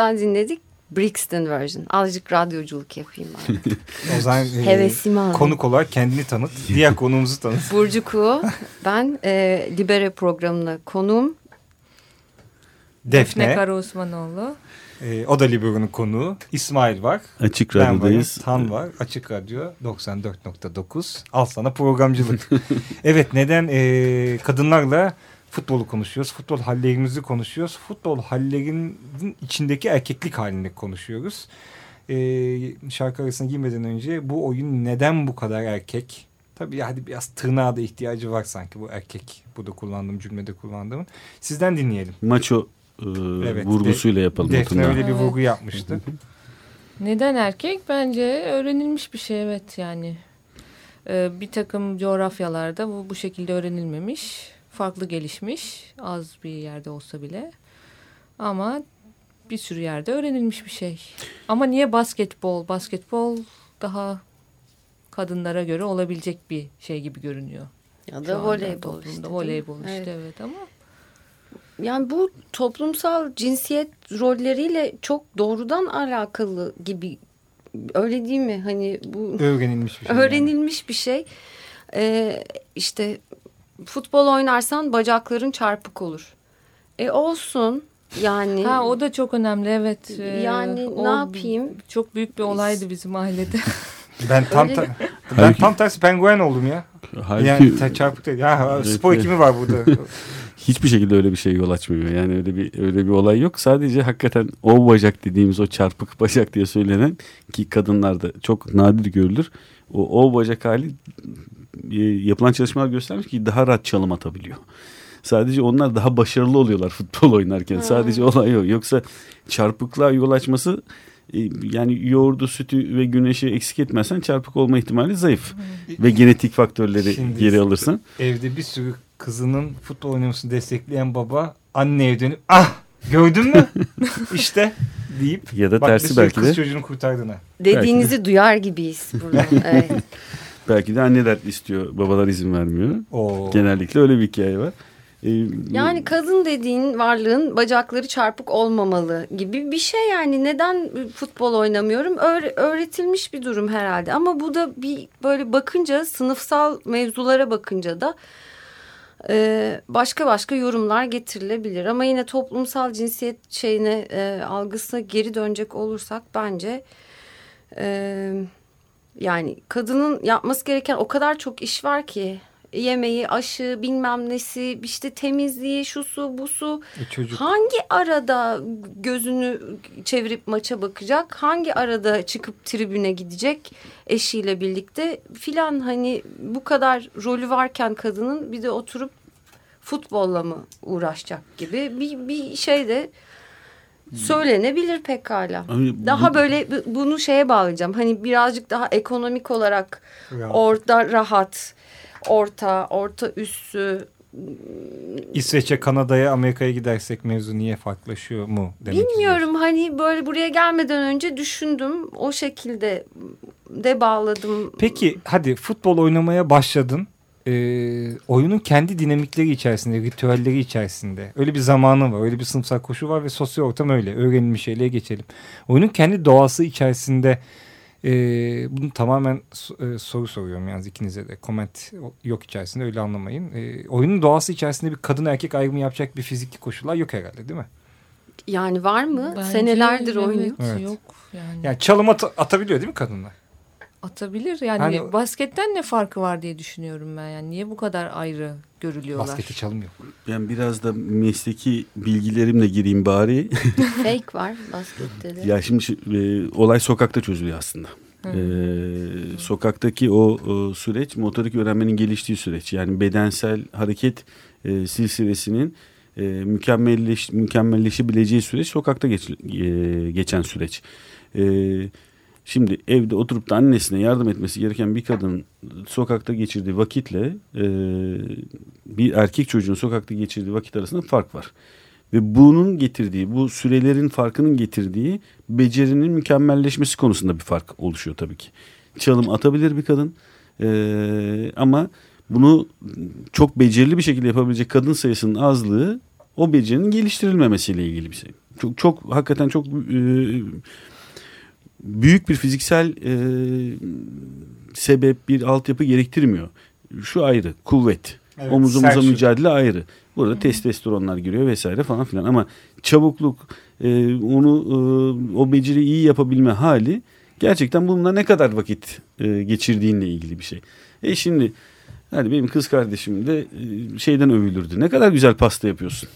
Cliff'ten dinledik. Brixton version. Azıcık radyoculuk yapayım ben. O zaman e, Hevesimi aldım. konuk olarak kendini tanıt. Diğer konuğumuzu tanıt. Burcu Kuğu. Ben e, Libere programına konuğum. Defne. Defne Kara Osmanoğlu. e, o da Libero'nun konuğu. İsmail var. Açık Ben. Radyo'dayız. Tan var. Açık Radyo 94.9. Al sana programcılık. evet neden e, kadınlarla futbolu konuşuyoruz. Futbol hallerimizi konuşuyoruz. Futbol hallerinin içindeki erkeklik halini konuşuyoruz. E, şarkı arasına girmeden önce bu oyun neden bu kadar erkek? Tabii hadi biraz tırnağa da ihtiyacı var sanki bu erkek. Burada kullandığım cümlede kullandığım. Sizden dinleyelim. Maço e, Evet, vurgusuyla yapalım. Defne öyle bir vurgu yapmıştı. Neden erkek? Bence öğrenilmiş bir şey evet yani. Ee, bir takım coğrafyalarda bu, bu şekilde öğrenilmemiş. Farklı gelişmiş. Az bir yerde olsa bile. Ama bir sürü yerde öğrenilmiş bir şey. Ama niye basketbol? Basketbol daha kadınlara göre olabilecek bir şey gibi görünüyor. Ya da voleybol toplumda. işte. Voleybol işte Evet. evet ama. Yani bu toplumsal cinsiyet rolleriyle çok doğrudan alakalı gibi öyle değil mi? Hani bu Öğrenilmiş bir şey. yani. öğrenilmiş bir şey. Ee, işte futbol oynarsan bacakların çarpık olur. E olsun yani. Ha o da çok önemli evet. Ee, Yani o ne yapayım? Çok büyük bir olaydı bizim ailede. Ben tam ta- ben Halbuki- tam tersi penguen oldum ya. Halbuki Yani ta- çarpık değil. Ya Evet, spor evet. kimi var burada? hiçbir şekilde öyle bir şey yol açmıyor. Yani öyle bir öyle bir olay yok. Sadece hakikaten o bacak dediğimiz o çarpık bacak diye söylenen ki kadınlarda çok nadir görülür. O o bacak hali e, yapılan çalışmalar göstermiş ki daha rahat çalım atabiliyor. Sadece onlar daha başarılı oluyorlar futbol oynarken. Sadece olay o. Yoksa çarpıklığa yol açması e, yani yoğurdu, sütü ve güneşi eksik etmezsen çarpık olma ihtimali zayıf. ve genetik faktörleri Şimdi- geri alırsan. Evde bir sürü kızının futbol oynamasını destekleyen baba anneye dönüp ah gördün mü işte deyip Ya da bak tersi belki kız de. çocuğunu kurtardın ha. Dediğinizi duyar gibiyiz burada. Evet. Belki de anneler istiyor, babalar izin vermiyor. Oo. Genellikle öyle bir hikaye var. Ee, Yani kadın dediğin varlığın bacakları çarpık olmamalı gibi bir şey yani neden futbol oynamıyorum Öğre- öğretilmiş bir durum herhalde ama bu da bir böyle bakınca sınıfsal mevzulara bakınca da e, başka başka yorumlar getirilebilir ama yine toplumsal cinsiyet şeyine e, algısına geri dönecek olursak bence e, yani kadının yapması gereken o kadar çok iş var ki yemeği, aşı, bilmem nesi, işte temizliği, şu su, bu su. E, çocuk Hangi arada gözünü çevirip maça bakacak? Hangi arada çıkıp tribüne gidecek eşiyle birlikte filan hani bu kadar rolü varken kadının bir de oturup futbolla mı uğraşacak gibi bir, bir şey de söylenebilir pekala. Abi Daha bu- böyle bu- bunu şeye bağlayacağım. Hani birazcık daha ekonomik olarak rahat. orada rahat, orta, orta üssü İsveç'e, Kanada'ya, Amerika'ya gidersek mevzu niye farklılaşıyor mu? Demek Bilmiyorum hani böyle buraya gelmeden önce düşündüm. O şekilde de bağladım. Peki hadi futbol oynamaya başladın. Ee, oyunun kendi dinamikleri içerisinde, ritüelleri içerisinde. Öyle bir zamanı var, öyle bir sınıfsal koşu var ve sosyal ortam öyle. Öğrenilmiş şeylere geçelim. Oyunun kendi doğası içerisinde e, bunu tamamen e, soru soruyorum yalnız ikinize de. Comment yok içerisinde öyle anlamayın. E, oyunun doğası içerisinde bir kadın erkek ayrımı yapacak bir fiziki koşullar yok herhalde değil mi? Yani var mı? Bence Senelerdir evet, oynuyor. Evet. Yok yani. Yani çalım at- atabiliyor değil mi kadınlar? Atabilir yani Hani- basketten ne farkı var diye düşünüyorum ben yani niye bu kadar ayrı görülüyorlar? Baskette çalım yok. Ben biraz da mesleki bilgilerimle gireyim bari. Fake var baskette de. ya şimdi e, olay sokakta çözülüyor aslında. E, sokaktaki o, o süreç motorik öğrenmenin geliştiği süreç. Yani bedensel hareket e, silsilesinin e, mükemmelleş, mükemmelleşebileceği süreç sokakta geç, e, geçen süreç. E, şimdi evde oturup da annesine yardım etmesi gereken bir kadın sokakta geçirdiği vakitle e, bir erkek çocuğun sokakta geçirdiği vakit arasında fark var. Ve bunun getirdiği, bu sürelerin farkının getirdiği becerinin mükemmelleşmesi konusunda bir fark oluşuyor tabii ki. Çalım atabilir bir kadın Ee, ama bunu çok becerili bir şekilde yapabilecek kadın sayısının azlığı o becerinin geliştirilmemesiyle ilgili bir şey. Çok çok hakikaten çok e, büyük bir fiziksel e, sebep bir altyapı gerektirmiyor. Şu ayrı kuvvet. Evet, Omuz omuza sert mücadele ayrı. Burada testosteronlar giriyor vesaire falan filan ama çabukluk e, onu e, o beceri iyi yapabilme hali gerçekten bununla ne kadar vakit e, geçirdiğinle ilgili bir şey. E şimdi hani benim kız kardeşim de e, şeyden övülürdü. Ne kadar güzel pasta yapıyorsun.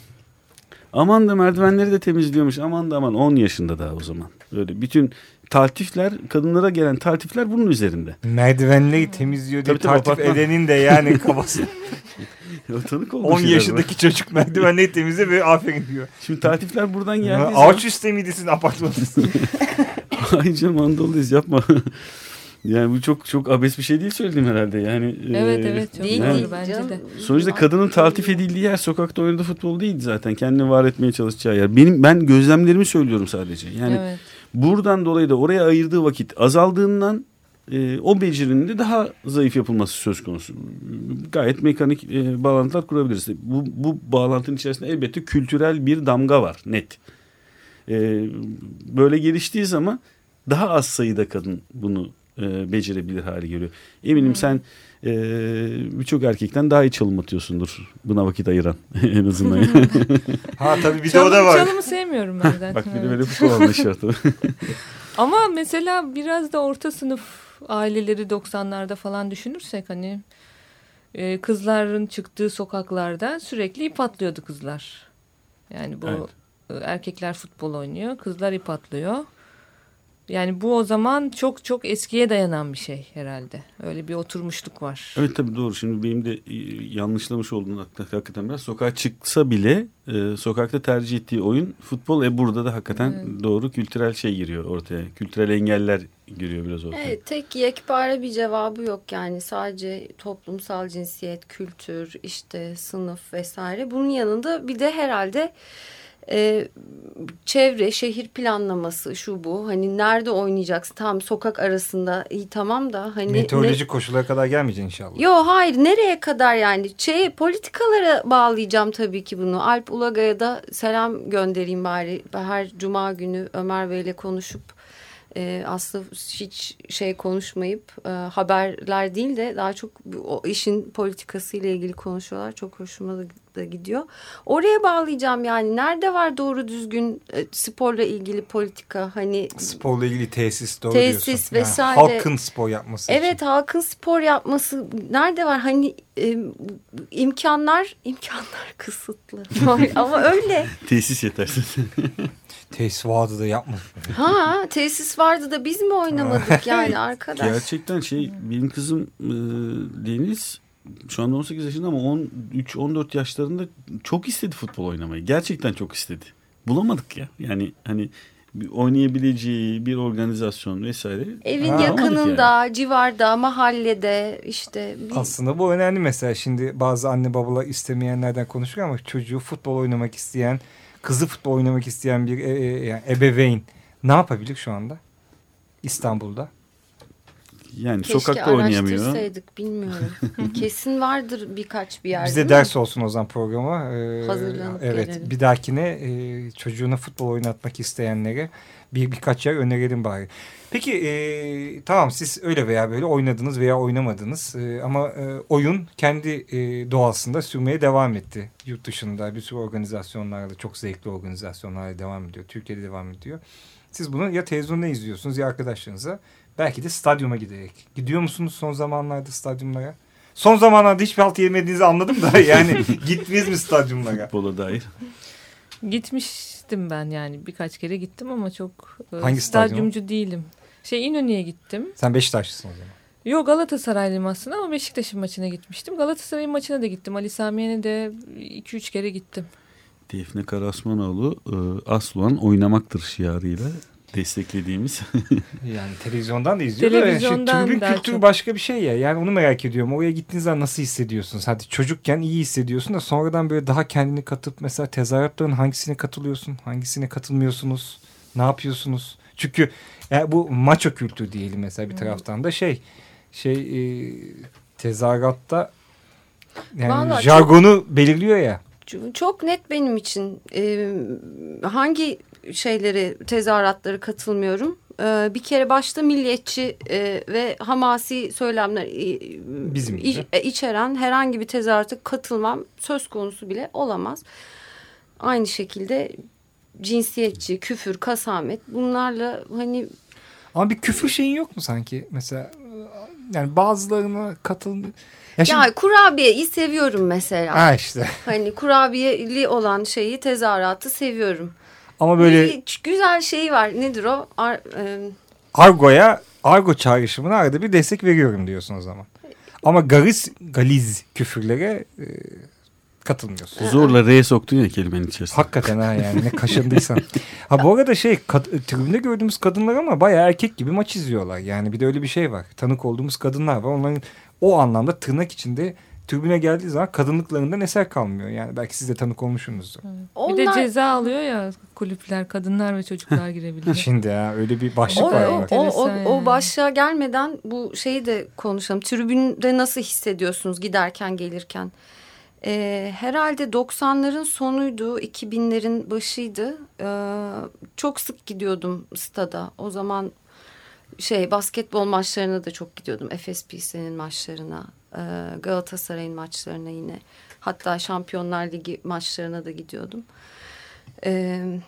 Aman da merdivenleri de temizliyormuş. Aman da aman 10 yaşında daha o zaman. Böyle bütün taltifler kadınlara gelen taltifler bunun üzerinde. Merdivenleri temizliyor diye Tabii tabii, tartif apartman. edenin de yani kafası. Tanık oldu 10 şeyler yaşındaki çocuk merdivenleri temizliyor ve aferin diyor. var. Şimdi taltifler buradan Ya, zaman... Ağaç üstte miydi sizin apartmanınız? Ay canım Anadolu'dayız yapma. yani bu çok çok abes bir şey değil söylediğim herhalde. Yani Evet e, evet çok Değil doğru değil bence canım. de. Sonuçta kadının taltif edildiği yer sokakta oynadığı futbol değil zaten. Kendini var etmeye çalışacağı yer. Benim ben gözlemlerimi söylüyorum sadece. Yani evet. Buradan dolayı da oraya ayırdığı vakit azaldığından e, o becerinin de daha zayıf yapılması söz konusu. Gayet mekanik e, bağlantılar kurabiliriz. Bu, bu bağlantının içerisinde elbette kültürel bir damga var net. E, böyle geliştiği zaman daha az sayıda kadın bunu e, becerebilir hale geliyor. Eminim sen e, birçok erkekten daha iyi çalım atıyorsundur buna vakit ayıran en azından. ha tabii bir de Çalım, o da var. çalımı sevmiyorum ben zaten. Bak bir de böyle futbol anlayışı tabii. Ama mesela biraz da orta sınıf aileleri 90'larda falan düşünürsek hani e, kızların çıktığı sokaklarda sürekli ip atlıyordu kızlar. Yani bu Evet. erkekler futbol oynuyor, kızlar ip atlıyor. Yani bu o zaman çok çok eskiye dayanan bir şey herhalde. Öyle bir oturmuşluk var. Evet tabii doğru. Şimdi benim de e, yanlışlamış olduğum hak- hakikaten biraz. Sokağa çıksa bile e, sokakta tercih ettiği oyun futbol. E burada da hakikaten Evet. doğru kültürel şey giriyor ortaya. Kültürel engeller giriyor biraz ortaya. Evet, tek yekpare bir cevabı yok yani sadece toplumsal cinsiyet, kültür, işte sınıf vesaire. Bunun yanında bir de herhalde e, çevre, şehir planlaması şu bu. Hani nerede oynayacaksın? Tam sokak arasında iyi tamam da hani Meteorolojik koşullara kadar gelmeyeceksin inşallah. Yo hayır nereye kadar yani şey politikalara bağlayacağım tabii ki bunu. Alp Ulagay'a da selam göndereyim bari. Her cuma günü Ömer Bey'le konuşup e, aslında hiç şey konuşmayıp e, haberler değil de daha çok o işin politikası ile ilgili konuşuyorlar. Çok hoşuma da, da gidiyor. Oraya bağlayacağım yani nerede var doğru düzgün e, sporla ilgili politika hani Sporla ilgili tesis doğru Tesis diyorsun. Yani vesaire. halkın spor yapması Evet için. halkın spor yapması nerede var? Hani e, imkanlar imkanlar kısıtlı. Ama öyle. Tesis yetersiz. Tesis vardı da yapmadı. Ha tesis vardı da biz mi oynamadık yani arkadaş? Gerçekten şey benim kızım e, Deniz şu anda 18 yaşında ama 13-14 yaşlarında çok istedi futbol oynamayı. Gerçekten çok istedi. Bulamadık ya. Yani hani bir oynayabileceği bir organizasyon vesaire. Evin Ha, yakınında, civarda, mahallede işte. Bir... Aslında bu önemli mesela. Şimdi bazı anne babalar istemeyenlerden konuşuyor ama çocuğu futbol oynamak isteyen, kızı futbol oynamak isteyen bir e, e, yani ebeveyn ne yapabilir şu anda? İstanbul'da. Yani Keşke sokakta oynayamıyor. araştırsaydık bilmiyorum. Kesin vardır birkaç bir yerde. Bize değil mi? ders olsun o zaman programa. Ee, Hazırlanıp Evet gelelim. bir dahakine e, çocuğuna futbol oynatmak isteyenlere bir birkaç yer önerelim bari. Peki e, tamam siz öyle veya böyle oynadınız veya oynamadınız E, ama e, oyun kendi e, doğasında sürmeye devam etti. Yurt dışında bir sürü organizasyonlarla çok zevkli organizasyonlarla devam ediyor. Türkiye'de devam ediyor. Siz bunu ya televizyonda izliyorsunuz ya arkadaşlarınıza belki de stadyuma giderek. Gidiyor musunuz son zamanlarda stadyumlara? Son zamanlarda hiçbir halt yemediğinizi anladım da yani gittiniz mi stadyumlara? Futbola dair. Gitmiştim ben yani birkaç kere gittim ama çok e, Hangi stadyum? stadyumcu değilim. Şey İnönü'ye gittim. Sen Beşiktaşlısın o zaman. Yok Galatasaraylıyım aslında ama Beşiktaş'ın maçına gitmiştim. Galatasaray'ın maçına da gittim. Ali Samiye'ne de 2-3 kere gittim. Defne Karasmanoğlu e, Asluan oynamaktır şiarıyla desteklediğimiz. Yani televizyondan da izliyor da yani Televizyondan şu tribün daha kültürü çok. başka bir şey ya. Yani onu merak ediyorum. Oraya gittiğiniz zaman nasıl hissediyorsunuz? Hadi çocukken iyi hissediyorsun da sonradan böyle daha kendini katıp mesela tezahüratların hangisine katılıyorsun? Hangisine katılmıyorsunuz? Ne yapıyorsunuz? Çünkü yani bu maço kültür diyelim mesela bir taraftan da şey şey e, tezahüratta yani Vallahi jargonu belirliyor ya. Çok net benim için. Ee, hangi şeyleri tezahüratları katılmıyorum. Ee, bir kere başta milliyetçi e, ve hamasi söylemler e, Bizim iç- e, içeren herhangi bir tezahürata katılmam söz konusu bile olamaz. Aynı şekilde cinsiyetçi, küfür, kasamet bunlarla hani Ama bir küfür şeyin yok mu sanki? Mesela yani bazılarına katıl... Ya şimdi- ya kurabiyeyi seviyorum mesela. Ha işte. Hani kurabiyeli olan şeyi tezahüratı seviyorum. Ama böyle Bir güzel şey var. Nedir o? Ar, e, argoya, argo çağrışımına arada bir destek veriyorum diyorsun o zaman. Ama gariz, galiz küfürlere e, katılmıyorsun. Zorla R'ye soktun ya kelimenin içerisine. Hakikaten ha yani ne kaşındıysan. ha bu arada şey kad- tribünde gördüğümüz kadınlar ama bayağı erkek gibi maç izliyorlar. Yani bir de öyle bir şey var. Tanık olduğumuz kadınlar var. Onların o anlamda tırnak içinde tribüne geldiği zaman kadınlıklarından eser kalmıyor. Yani belki siz de tanık olmuşsunuzdur. Bir de onlar ceza alıyor ya kulüpler kadınlar ve çocuklar girebiliyor. Şimdi ya öyle bir başlık o, var. o, bak. o, o, o başlığa gelmeden bu şeyi de konuşalım. Tribünde nasıl hissediyorsunuz giderken gelirken? Ee, herhalde 90'ların sonuydu, 2000'lerin başıydı. Ee, çok sık gidiyordum stada. O zaman şey basketbol maçlarına da çok gidiyordum. FSP'sinin maçlarına, Galatasaray'ın maçlarına yine. Hatta Şampiyonlar Ligi maçlarına da gidiyordum. Ee,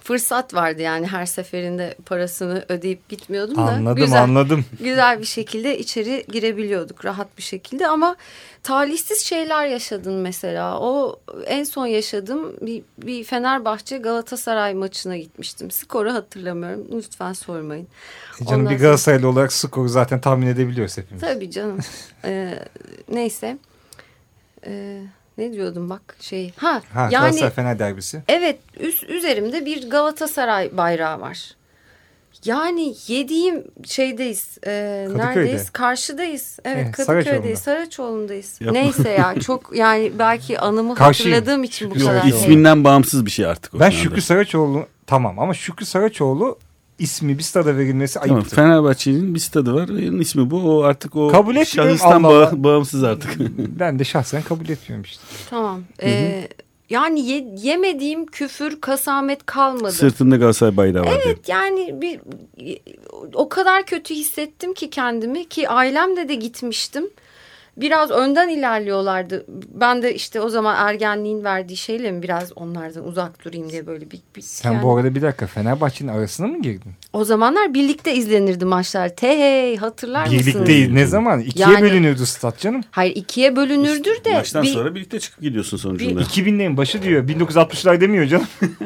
fırsat vardı yani her seferinde parasını ödeyip gitmiyordum da. Anladım güzel, anladım. Güzel bir şekilde içeri girebiliyorduk rahat bir şekilde ama talihsiz şeyler yaşadın mesela. O en son yaşadığım bir, bir Fenerbahçe Galatasaray maçına gitmiştim. Skoru hatırlamıyorum. Lütfen sormayın. E Canım Ondan bir sonra- Galatasaraylı olarak skoru zaten tahmin edebiliyoruz hepimiz. Tabii canım. Ee, neyse. Ee, ne diyordum bak şey. Ha, Ha, yani Galatasaray Fener derbisi. evet üst, üzerimde bir Galatasaray bayrağı var. Yani yediğim şeydeyiz. E, neredeyiz? Karşıdayız. Evet Eh, Kadıköy'deyiz. Saraçoğlu'nda. Saraçoğlu'ndayız. Yapma. Neyse ya çok yani belki anımı Karşıyım. hatırladığım için bu Yok, kadar. İsminden bağımsız bir şey artık o. Ben. Şükrü Saraçoğlu tamam ama Şükrü Saraçoğlu ismi bir stada verilmesi Tamam, ayıptır. Fenerbahçe'nin bir stadı var. Onun ismi bu. O artık o Kabul şahıstan bağ- bağımsız artık. ben de şahsen kabul etmiyorum işte. Tamam. Ee, yani ye- yemediğim küfür, kasamet kalmadı. Sırtında Galatasaray bayrağı var diye. Evet yani bir o kadar kötü hissettim ki kendimi ki ailemle de gitmiştim. Biraz önden ilerliyorlardı. Ben de işte o zaman ergenliğin verdiği şeyle mi biraz onlardan uzak durayım diye böyle bir... bir Sen yani- bu arada bir dakika Fenerbahçe'nin arasına mı girdin? O zamanlar birlikte izlenirdi maçlar. Te hatırlar mısınız? Birlikteyiz. Ne zaman? İkiye Yani- bölünürdü stat canım. Hayır ikiye bölünürdür de. Maçtan bir- sonra birlikte çıkıp gidiyorsun sonucunda. 2000'lerin başı diyor. 1960'lar demiyor canım.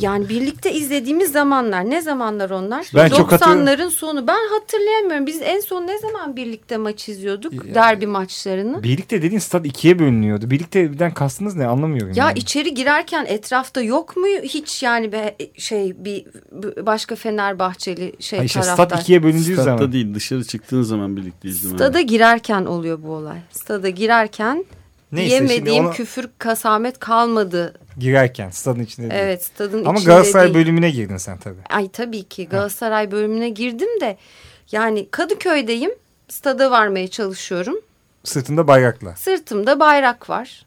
Yani birlikte izlediğimiz zamanlar ne zamanlar onlar? Ben çok hatır- 90'ların sonu. Ben hatırlayamıyorum. Biz en son ne zaman birlikte maç izliyorduk? Ya- Derbi maçlarını. Birlikte dediğin stat ikiye bölünüyordu. Birlikteden kastınız ne anlamıyorum. Ya yani. içeri girerken etrafta yok mu hiç yani be, şey bir başka Fenerbahçeli şey Ha işte taraftar? stat ikiye bölündüğü Statta zaman. değil dışarı çıktığın zaman birlikte izlemen. Stada girerken oluyor bu olay. Stada girerken Neyse, yemediğim ona- küfür kasamet kalmadı. Girerken stadın içinde değil. Evet stadın Ama içinde Galatasaray değil. bölümüne girdin sen tabii. Ay tabii ki Galatasaray bölümüne girdim de yani Kadıköy'deyim. Stada varmaya çalışıyorum. Sırtında bayrakla. Sırtımda bayrak var.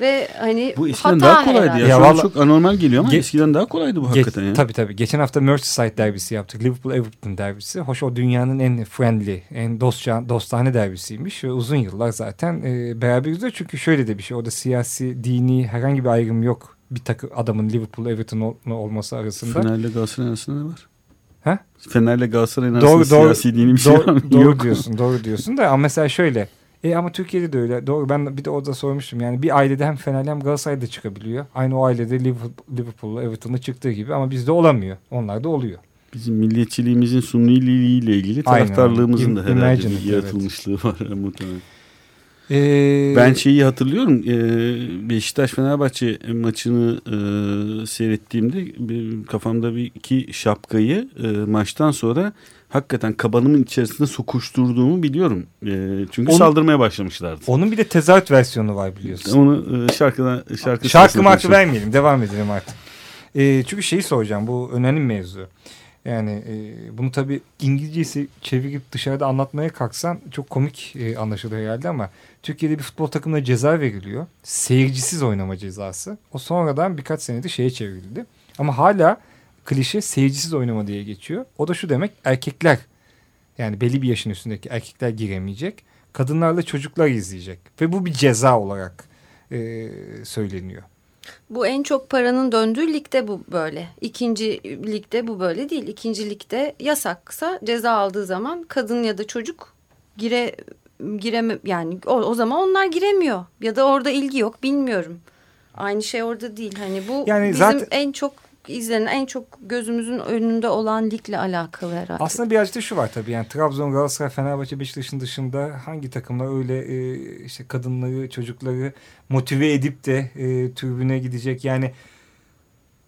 Ve hani Bu eskiden hata daha kolaydı herhalde. ya. Ya Şu an vallahi- çok anormal geliyor ama Ge- eskiden daha kolaydı bu hakikaten ya. Tabii tabii. Geçen hafta Merseyside derbisi yaptık. Liverpool-Everton derbisi. Hoş o dünyanın en friendly, en dostça, dostane derbisiymiş. Ve uzun yıllar zaten e, beraber izliyor. Çünkü şöyle de bir şey. Orada siyasi, dini herhangi bir ayrım yok. Bir takım adamın Liverpool-Everton ol- olması arasında. Fener'le Galatasaray arasında ne var? Ha? Fener'le Galatasaray'ın arasında Doğru, doğru, siyasi dini bir şey var doğru, mı? doğru Yok. diyorsun. Doğru diyorsun da ama mesela şöyle. E ama Türkiye'de de öyle. Doğru. Ben bir de orada sormuştum. Yani bir ailede hem Fenerli hem Galatasaray da çıkabiliyor. Aynı o ailede Liverpool, Liverpool'la Everton'da çıktığı gibi ama bizde olamıyor. Onlar da oluyor. Bizim milliyetçiliğimizin sunniliğiyle ilgili Aynen. taraftarlığımızın da Im- herhalde bir yaratılmışlığı var muhtemelen. Ee, Ben şeyi hatırlıyorum. e, Beşiktaş-Fenerbahçe maçını e, seyrettiğimde bir- kafamda bir iki şapkayı e, maçtan sonra hakikaten kabanımın içerisinde sokuşturduğumu biliyorum. E, çünkü Onu- saldırmaya başlamışlardı. Onun bir de tezahürat versiyonu var biliyorsun. Onu e, şarkıdan şarkı Şarkı markı vermeyelim. Devam edelim artık. Ee, çünkü şeyi soracağım. Bu önemli mevzu. Yani e, bunu tabii İngilizcesi çevirip dışarıda anlatmaya kalksan çok komik e, anlaşılır herhalde ama Türkiye'de bir futbol takımına ceza veriliyor. Seyircisiz oynama cezası. O sonradan birkaç senedir şeye çevrildi. Ama hala klişe seyircisiz oynama diye geçiyor. O da şu demek erkekler yani belli bir yaşın üstündeki erkekler giremeyecek. Kadınlarla çocuklar izleyecek. Ve bu bir ceza olarak e, söyleniyor. Bu en çok paranın döndüğü ligde bu böyle. İkinci ligde bu böyle değil. İkinci ligde yasaksa ceza aldığı zaman kadın ya da çocuk gire gireme yani o, o zaman onlar giremiyor ya da orada ilgi yok bilmiyorum. Aynı şey orada değil. Hani bu Yani bizim zaten- en çok izlenen en çok gözümüzün önünde olan ligle alakalı herhalde. Aslında birazcık da şu var tabii yani Trabzon, Galatasaray, Fenerbahçe, Beşiktaş'ın dışında hangi takımlar öyle e, işte kadınları, çocukları motive edip de e, tribüne gidecek yani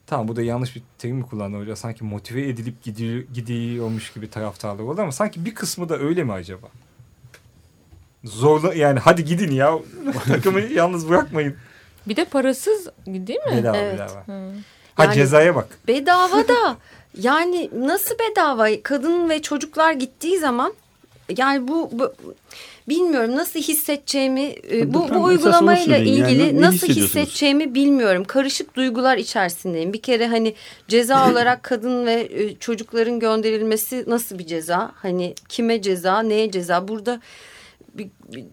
tamam bu da yanlış bir terim mi kullandı hoca sanki motive edilip gidiyor, gidiyormuş gibi taraftarlar oldu ama sanki bir kısmı da öyle mi acaba? Zorla yani hadi gidin ya takımı yalnız bırakmayın. Bir de parasız değil mi? Bedava Evet. bedava. Hı. Ha Yani- cezaya bak. Bedava da yani nasıl bedava kadın ve çocuklar gittiği zaman yani bu, bu bilmiyorum nasıl hissedeceğimi e, bu, bu onu uygulamayla. Yani ilgili ne nasıl hissedeceğimi bilmiyorum. Karışık duygular içerisindeyim. Bir kere hani ceza olarak kadın ve e, çocukların gönderilmesi nasıl bir ceza? Hani kime ceza, neye ceza? Burada bir, bir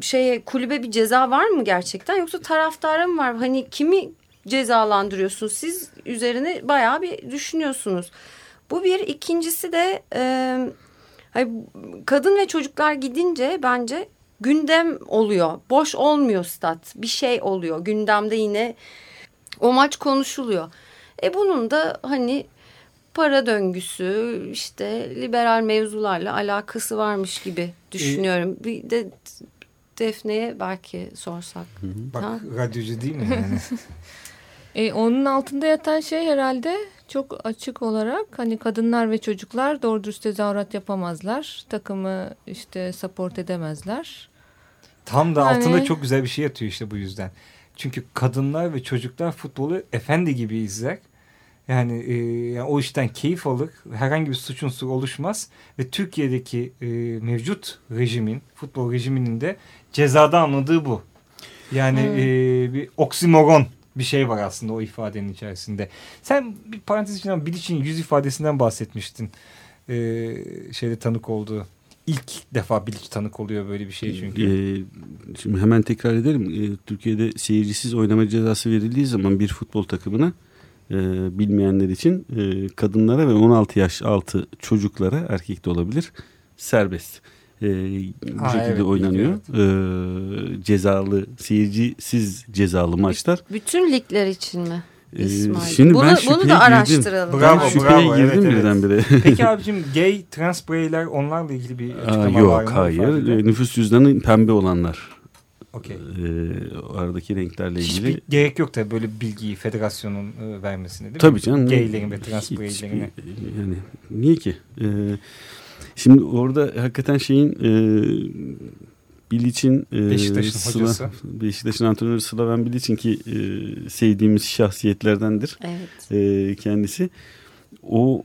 şeye kulübe bir ceza var mı gerçekten yoksa taraftara mı var? Hani kimi cezalandırıyorsunuz? Siz üzerine bayağı bir düşünüyorsunuz. Bu bir. ikincisi de e, kadın ve çocuklar gidince bence gündem oluyor. Boş olmuyor stat. Bir şey oluyor. Gündemde yine o maç konuşuluyor. E bunun da hani para döngüsü işte liberal mevzularla alakası varmış gibi düşünüyorum. Bir de Defne'ye belki sorsak. Bak Ha? radyocu değil mi yani? E, onun altında yatan şey herhalde çok açık olarak hani kadınlar ve çocuklar doğru dürüst tezahürat yapamazlar. Takımı işte support edemezler. Tam da Yani- altında çok güzel bir şey yatıyor işte bu yüzden. Çünkü kadınlar ve çocuklar futbolu efendi gibi izler. Yani, e, yani o işten keyif alır. Herhangi bir suç unsuru oluşmaz. Ve Türkiye'deki e, mevcut rejimin, futbol rejiminin de cezada anladığı bu. Yani Hmm. e, bir oksimoron bir şey var aslında o ifadenin içerisinde. Sen bir parantez içinden Bilic'in yüz ifadesinden bahsetmiştin. E, şeyde tanık olduğu. İlk defa Bilic tanık oluyor böyle bir şey çünkü. Ee, şimdi hemen tekrar edelim. Ee, Türkiye'de seyircisiz oynama cezası verildiği zaman bir futbol takımına e, bilmeyenler için e, kadınlara ve 16 yaş altı çocuklara erkek de olabilir serbest. E, bu Ha, şekilde evet, oynanıyor. E, cezalı, seyircisiz cezalı maçlar. Bütün ligler için mi? Ee, İsmail. şimdi bunu, ben bunu da girdim. araştıralım. Bravo, ben şüpheye bravo, girdim evet, evet. birdenbire. Peki abicim gay trans bireyler onlarla ilgili bir Aa, açıklama var yok mı? hayır. İfade? E, Nüfus cüzdanı pembe olanlar. Okey. E, aradaki renklerle ilgili. Hiçbir gerek yok tabii böyle bilgiyi federasyonun e, vermesine değil mi? Tabii canım. Gaylerin ve trans bireylerine. Yani niye ki? Ee, şimdi orada hakikaten şeyin e, Bilic'in e, Beşiktaş'ın Sıla- hocası. Beşiktaş'ın antrenörü Slaven Bilic'in ki e, sevdiğimiz şahsiyetlerdendir Evet. e, kendisi. O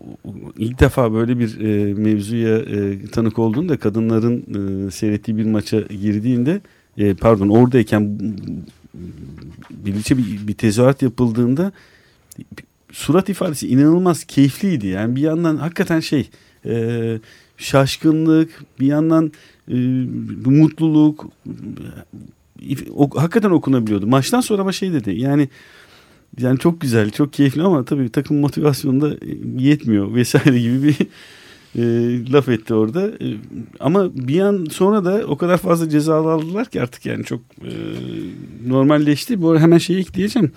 ilk defa böyle bir e, mevzuya e, tanık olduğunda kadınların e, seyrettiği bir maça girdiğinde e, pardon oradayken Bilic'e bir, bir tezahürat yapıldığında surat ifadesi inanılmaz keyifliydi. Yani bir yandan hakikaten şey e, şaşkınlık bir yandan e, mutluluk e, o, hakikaten okunabiliyordu. Maçtan sonra ama şey dedi yani yani çok güzel, çok keyifli ama tabii takım motivasyonu da yetmiyor vesaire gibi bir e, laf etti orada. E, ama bir an sonra da o kadar fazla cezalı aldılar ki artık yani çok e, normalleşti. Bu hemen şeyi ekleyeceğim.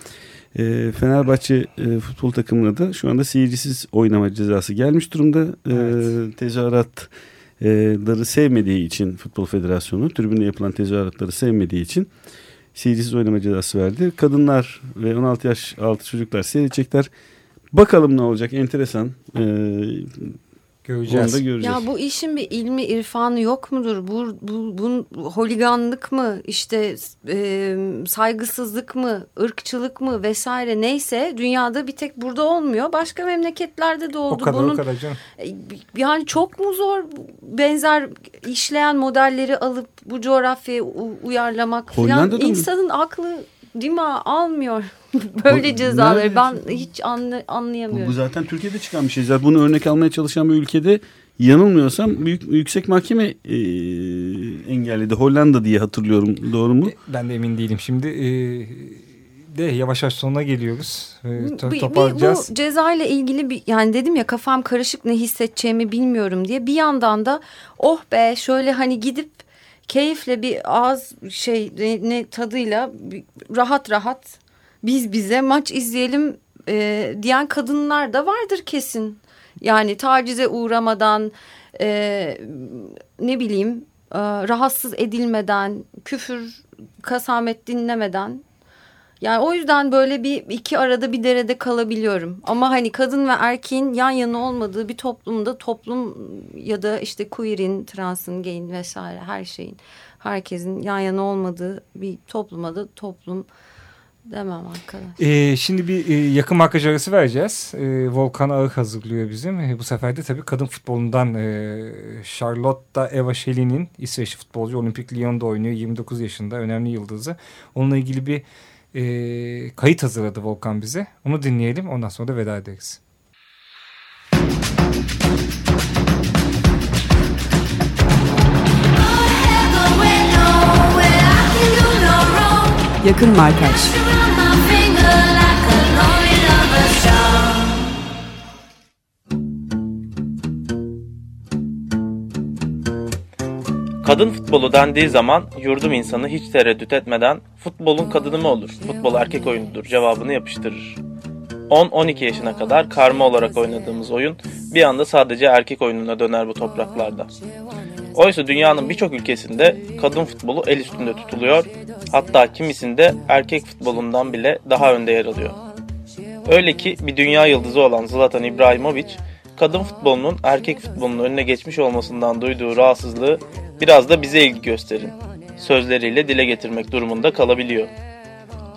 E, Fenerbahçe e, futbol takımına da şu anda seyircisiz oynama cezası gelmiş durumda. E, Evet. tezahüratları sevmediği için Futbol Federasyonu tribünde yapılan tezahüratları sevmediği için seyircisiz oynama cezası verdi. Kadınlar ve 16 yaş altı çocuklar seyredecekler. Bakalım ne olacak enteresan. Ee, Göreceğiz. Onu da göreceğiz. Ya bu işin bir ilmi irfanı yok mudur? Bu, bu, bu holiganlık mı işte e, saygısızlık mı ırkçılık mı vesaire neyse dünyada bir tek burada olmuyor. Başka memleketlerde de o oldu. kadar Bunun o kadar canım. e, yani çok mu zor benzer işleyen modelleri alıp bu coğrafyaya uyarlamak falan Hollanda'da mı? insanın aklı dima almıyor böyle cezaları. Ben hiç anla, Bu, anlayamıyorum. bu zaten Türkiye'de çıkan bir şey. Zaten bunu örnek almaya çalışan bir ülkede yanılmıyorsam büyük yüksek mahkeme e, engelledi. Hollanda diye hatırlıyorum. Doğru mu? Ben de emin değilim. Şimdi e, de yavaş yavaş sonuna geliyoruz. E, to- Bir- bir toparlayacağız. bu ceza ile ilgili bir yani dedim ya kafam karışık ne hissedeceğimi bilmiyorum diye bir yandan da oh be şöyle hani gidip keyifle bir ağız şey ne, ne tadıyla rahat rahat biz bize maç izleyelim e, diyen kadınlar da vardır kesin. Yani tacize uğramadan e, ne bileyim e, rahatsız edilmeden küfür kasamet dinlemeden yani o yüzden böyle bir iki arada bir derede kalabiliyorum. Ama hani kadın ve erkeğin yan yana olmadığı bir toplumda toplum ya da işte queer'in, transın, gay'in vesaire her şeyin herkesin yan yana olmadığı bir topluma da toplum demem arkadaş. E, şimdi bir e, yakın markaj arası vereceğiz. E, Volkan Ağır hazırlıyor bizim. E, bu sefer de tabii kadın futbolundan e, Charlotte Eva Schellin'in İsveçli futbolcu Olimpik Lyon'da oynuyor. 29 yaşında önemli yıldızı. Onunla ilgili bir e, kayıt hazırladı Volkan bize. Onu dinleyelim ondan sonra da veda ederiz. Yakın Markaj Kadın futbolu dendiği zaman yurdum insanı hiç tereddüt etmeden futbolun kadını mı olur, futbol erkek oyunudur cevabını yapıştırır. 10-12 yaşına kadar karma olarak oynadığımız oyun bir anda sadece erkek oyununa döner bu topraklarda. Oysa dünyanın birçok ülkesinde kadın futbolu el üstünde tutuluyor, hatta kimisinde erkek futbolundan bile daha önde yer alıyor. Öyle ki bir dünya yıldızı olan Zlatan İbrahimovic, kadın futbolunun erkek futbolunun önüne geçmiş olmasından duyduğu rahatsızlığı biraz da bize ilgi gösterin sözleriyle dile getirmek durumunda kalabiliyor.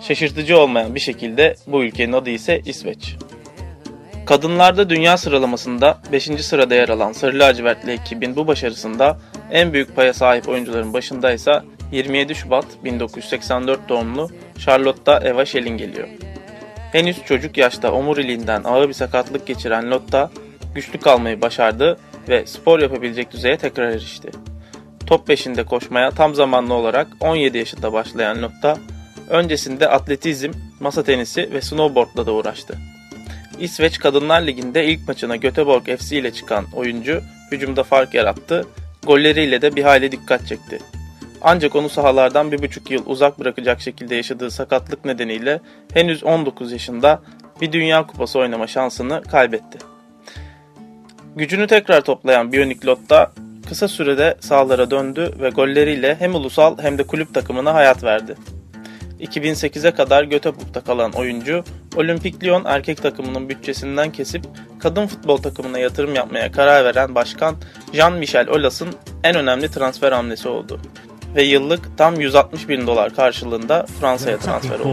Şaşırtıcı olmayan bir şekilde bu ülkenin adı ise İsveç. Kadınlarda dünya sıralamasında 5. sırada yer alan Sarı Lacivertli ekibin bu başarısında en büyük paya sahip oyuncuların başında ise 27 Şubat 1984 doğumlu Charlotte Eva Schelling geliyor. Henüz çocuk yaşta omuriliğinden ağır bir sakatlık geçiren Lotta güçlü kalmayı başardı ve spor yapabilecek düzeye tekrar erişti. Top peşinde koşmaya tam zamanlı olarak 17 yaşında başlayan Lotta, öncesinde atletizm, masa tenisi ve snowboardla da uğraştı. İsveç Kadınlar Ligi'nde ilk maçına Göteborg FC ile çıkan oyuncu hücumda fark yarattı, golleriyle de bir hayli dikkat çekti. Ancak onu sahalardan bir buçuk yıl uzak bırakacak şekilde yaşadığı sakatlık nedeniyle henüz 19 yaşında bir Dünya Kupası oynama şansını kaybetti. Gücünü tekrar toplayan Bionic Lotta kısa sürede sahalara döndü ve golleriyle hem ulusal hem de kulüp takımına hayat verdi. 2008'e kadar Göteborg'da kalan oyuncu, Olimpik Lyon erkek takımının bütçesinden kesip kadın futbol takımına yatırım yapmaya karar veren başkan Jean-Michel Aulas'ın en önemli transfer hamlesi oldu. Ve yıllık tam 160 bin dolar karşılığında Fransa'ya transfer oldu.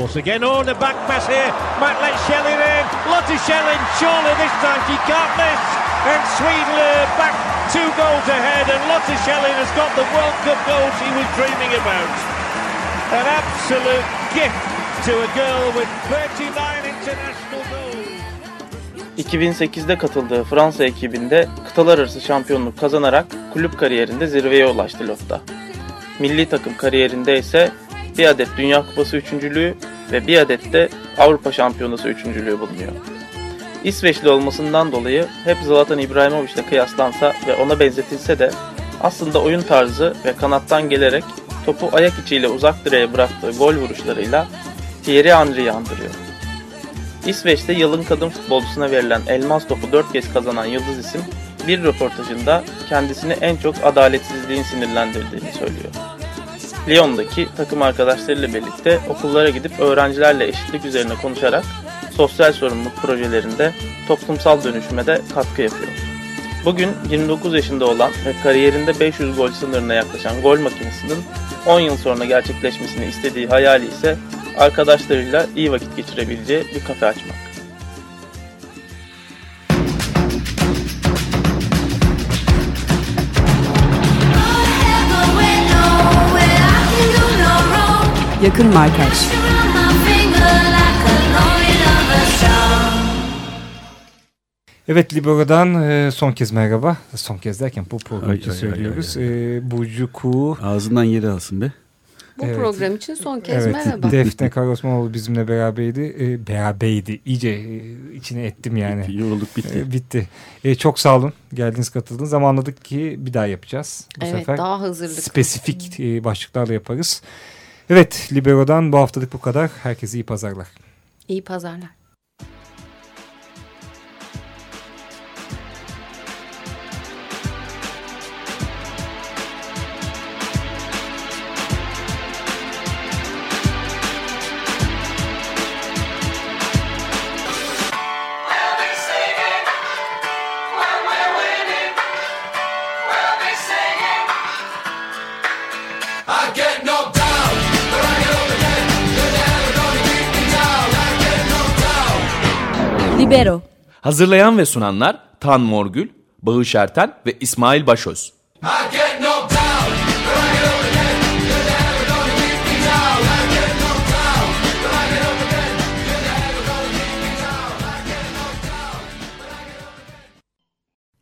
And Sweden are back two goals ahead. And Lotte Schelling has got the World Cup goal she was dreaming about. An absolute gift to a girl with 39 international goals. 2008'de katıldığı Fransa ekibinde kıtalar arası şampiyonluk kazanarak kulüp kariyerinde zirveye ulaştı Lotta. Milli takım kariyerinde ise bir adet Dünya Kupası üçüncülüğü ve bir adet de Avrupa Şampiyonası üçüncülüğü bulunuyor. İsveçli olmasından dolayı hep Zlatan İbrahimovic'le kıyaslansa ve ona benzetilse de aslında oyun tarzı ve kanattan gelerek topu ayak içiyle uzak direğe bıraktığı gol vuruşlarıyla Thierry Henry'i andırıyor. İsveç'te yılın kadın futbolcusuna verilen elmas topu 4 kez kazanan yıldız isim bir röportajında kendisini en çok adaletsizliğin sinirlendirdiğini söylüyor. Lyon'daki takım arkadaşlarıyla birlikte okullara gidip öğrencilerle eşitlik üzerine konuşarak sosyal sorumluluk projelerinde toplumsal dönüşüme de katkı yapıyor. Bugün 29 yaşında olan ve kariyerinde 500 gol sınırına yaklaşan gol makinesinin 10 yıl sonra gerçekleşmesini istediği hayali ise arkadaşlarıyla iyi vakit geçirebileceği bir kafe açmak. Yakın Markaj Evet Libero'dan e, son kez merhaba. Son kez derken bu program Ay, için ay, ay, söylüyoruz. ay, E, Burcu Kuğu. Ağzından yeri alsın be. Bu Evet. program için son kez Evet, merhaba. Defne Karosmanoğlu bizimle beraberdi. E, beraberdi. İyice e, içine ettim yani. Yorulduk bitti. E, bitti. E, çok sağ olun. Geldiniz katıldınız ama anladık ki bir daha yapacağız. Bu evet sefer daha hazırlık. spesifik e, başlıklarla yaparız. Evet Libero'dan bu haftalık bu kadar. Herkese iyi pazarlar. İyi pazarlar. Libero Hazırlayan ve sunanlar Tan Morgül, Bağış Erten ve İsmail Başöz.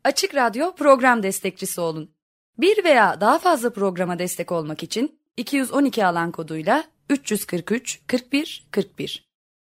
Açık Radyo program destekçisi olun. Bir veya daha fazla programa destek olmak için 212 alan koduyla 343 41 41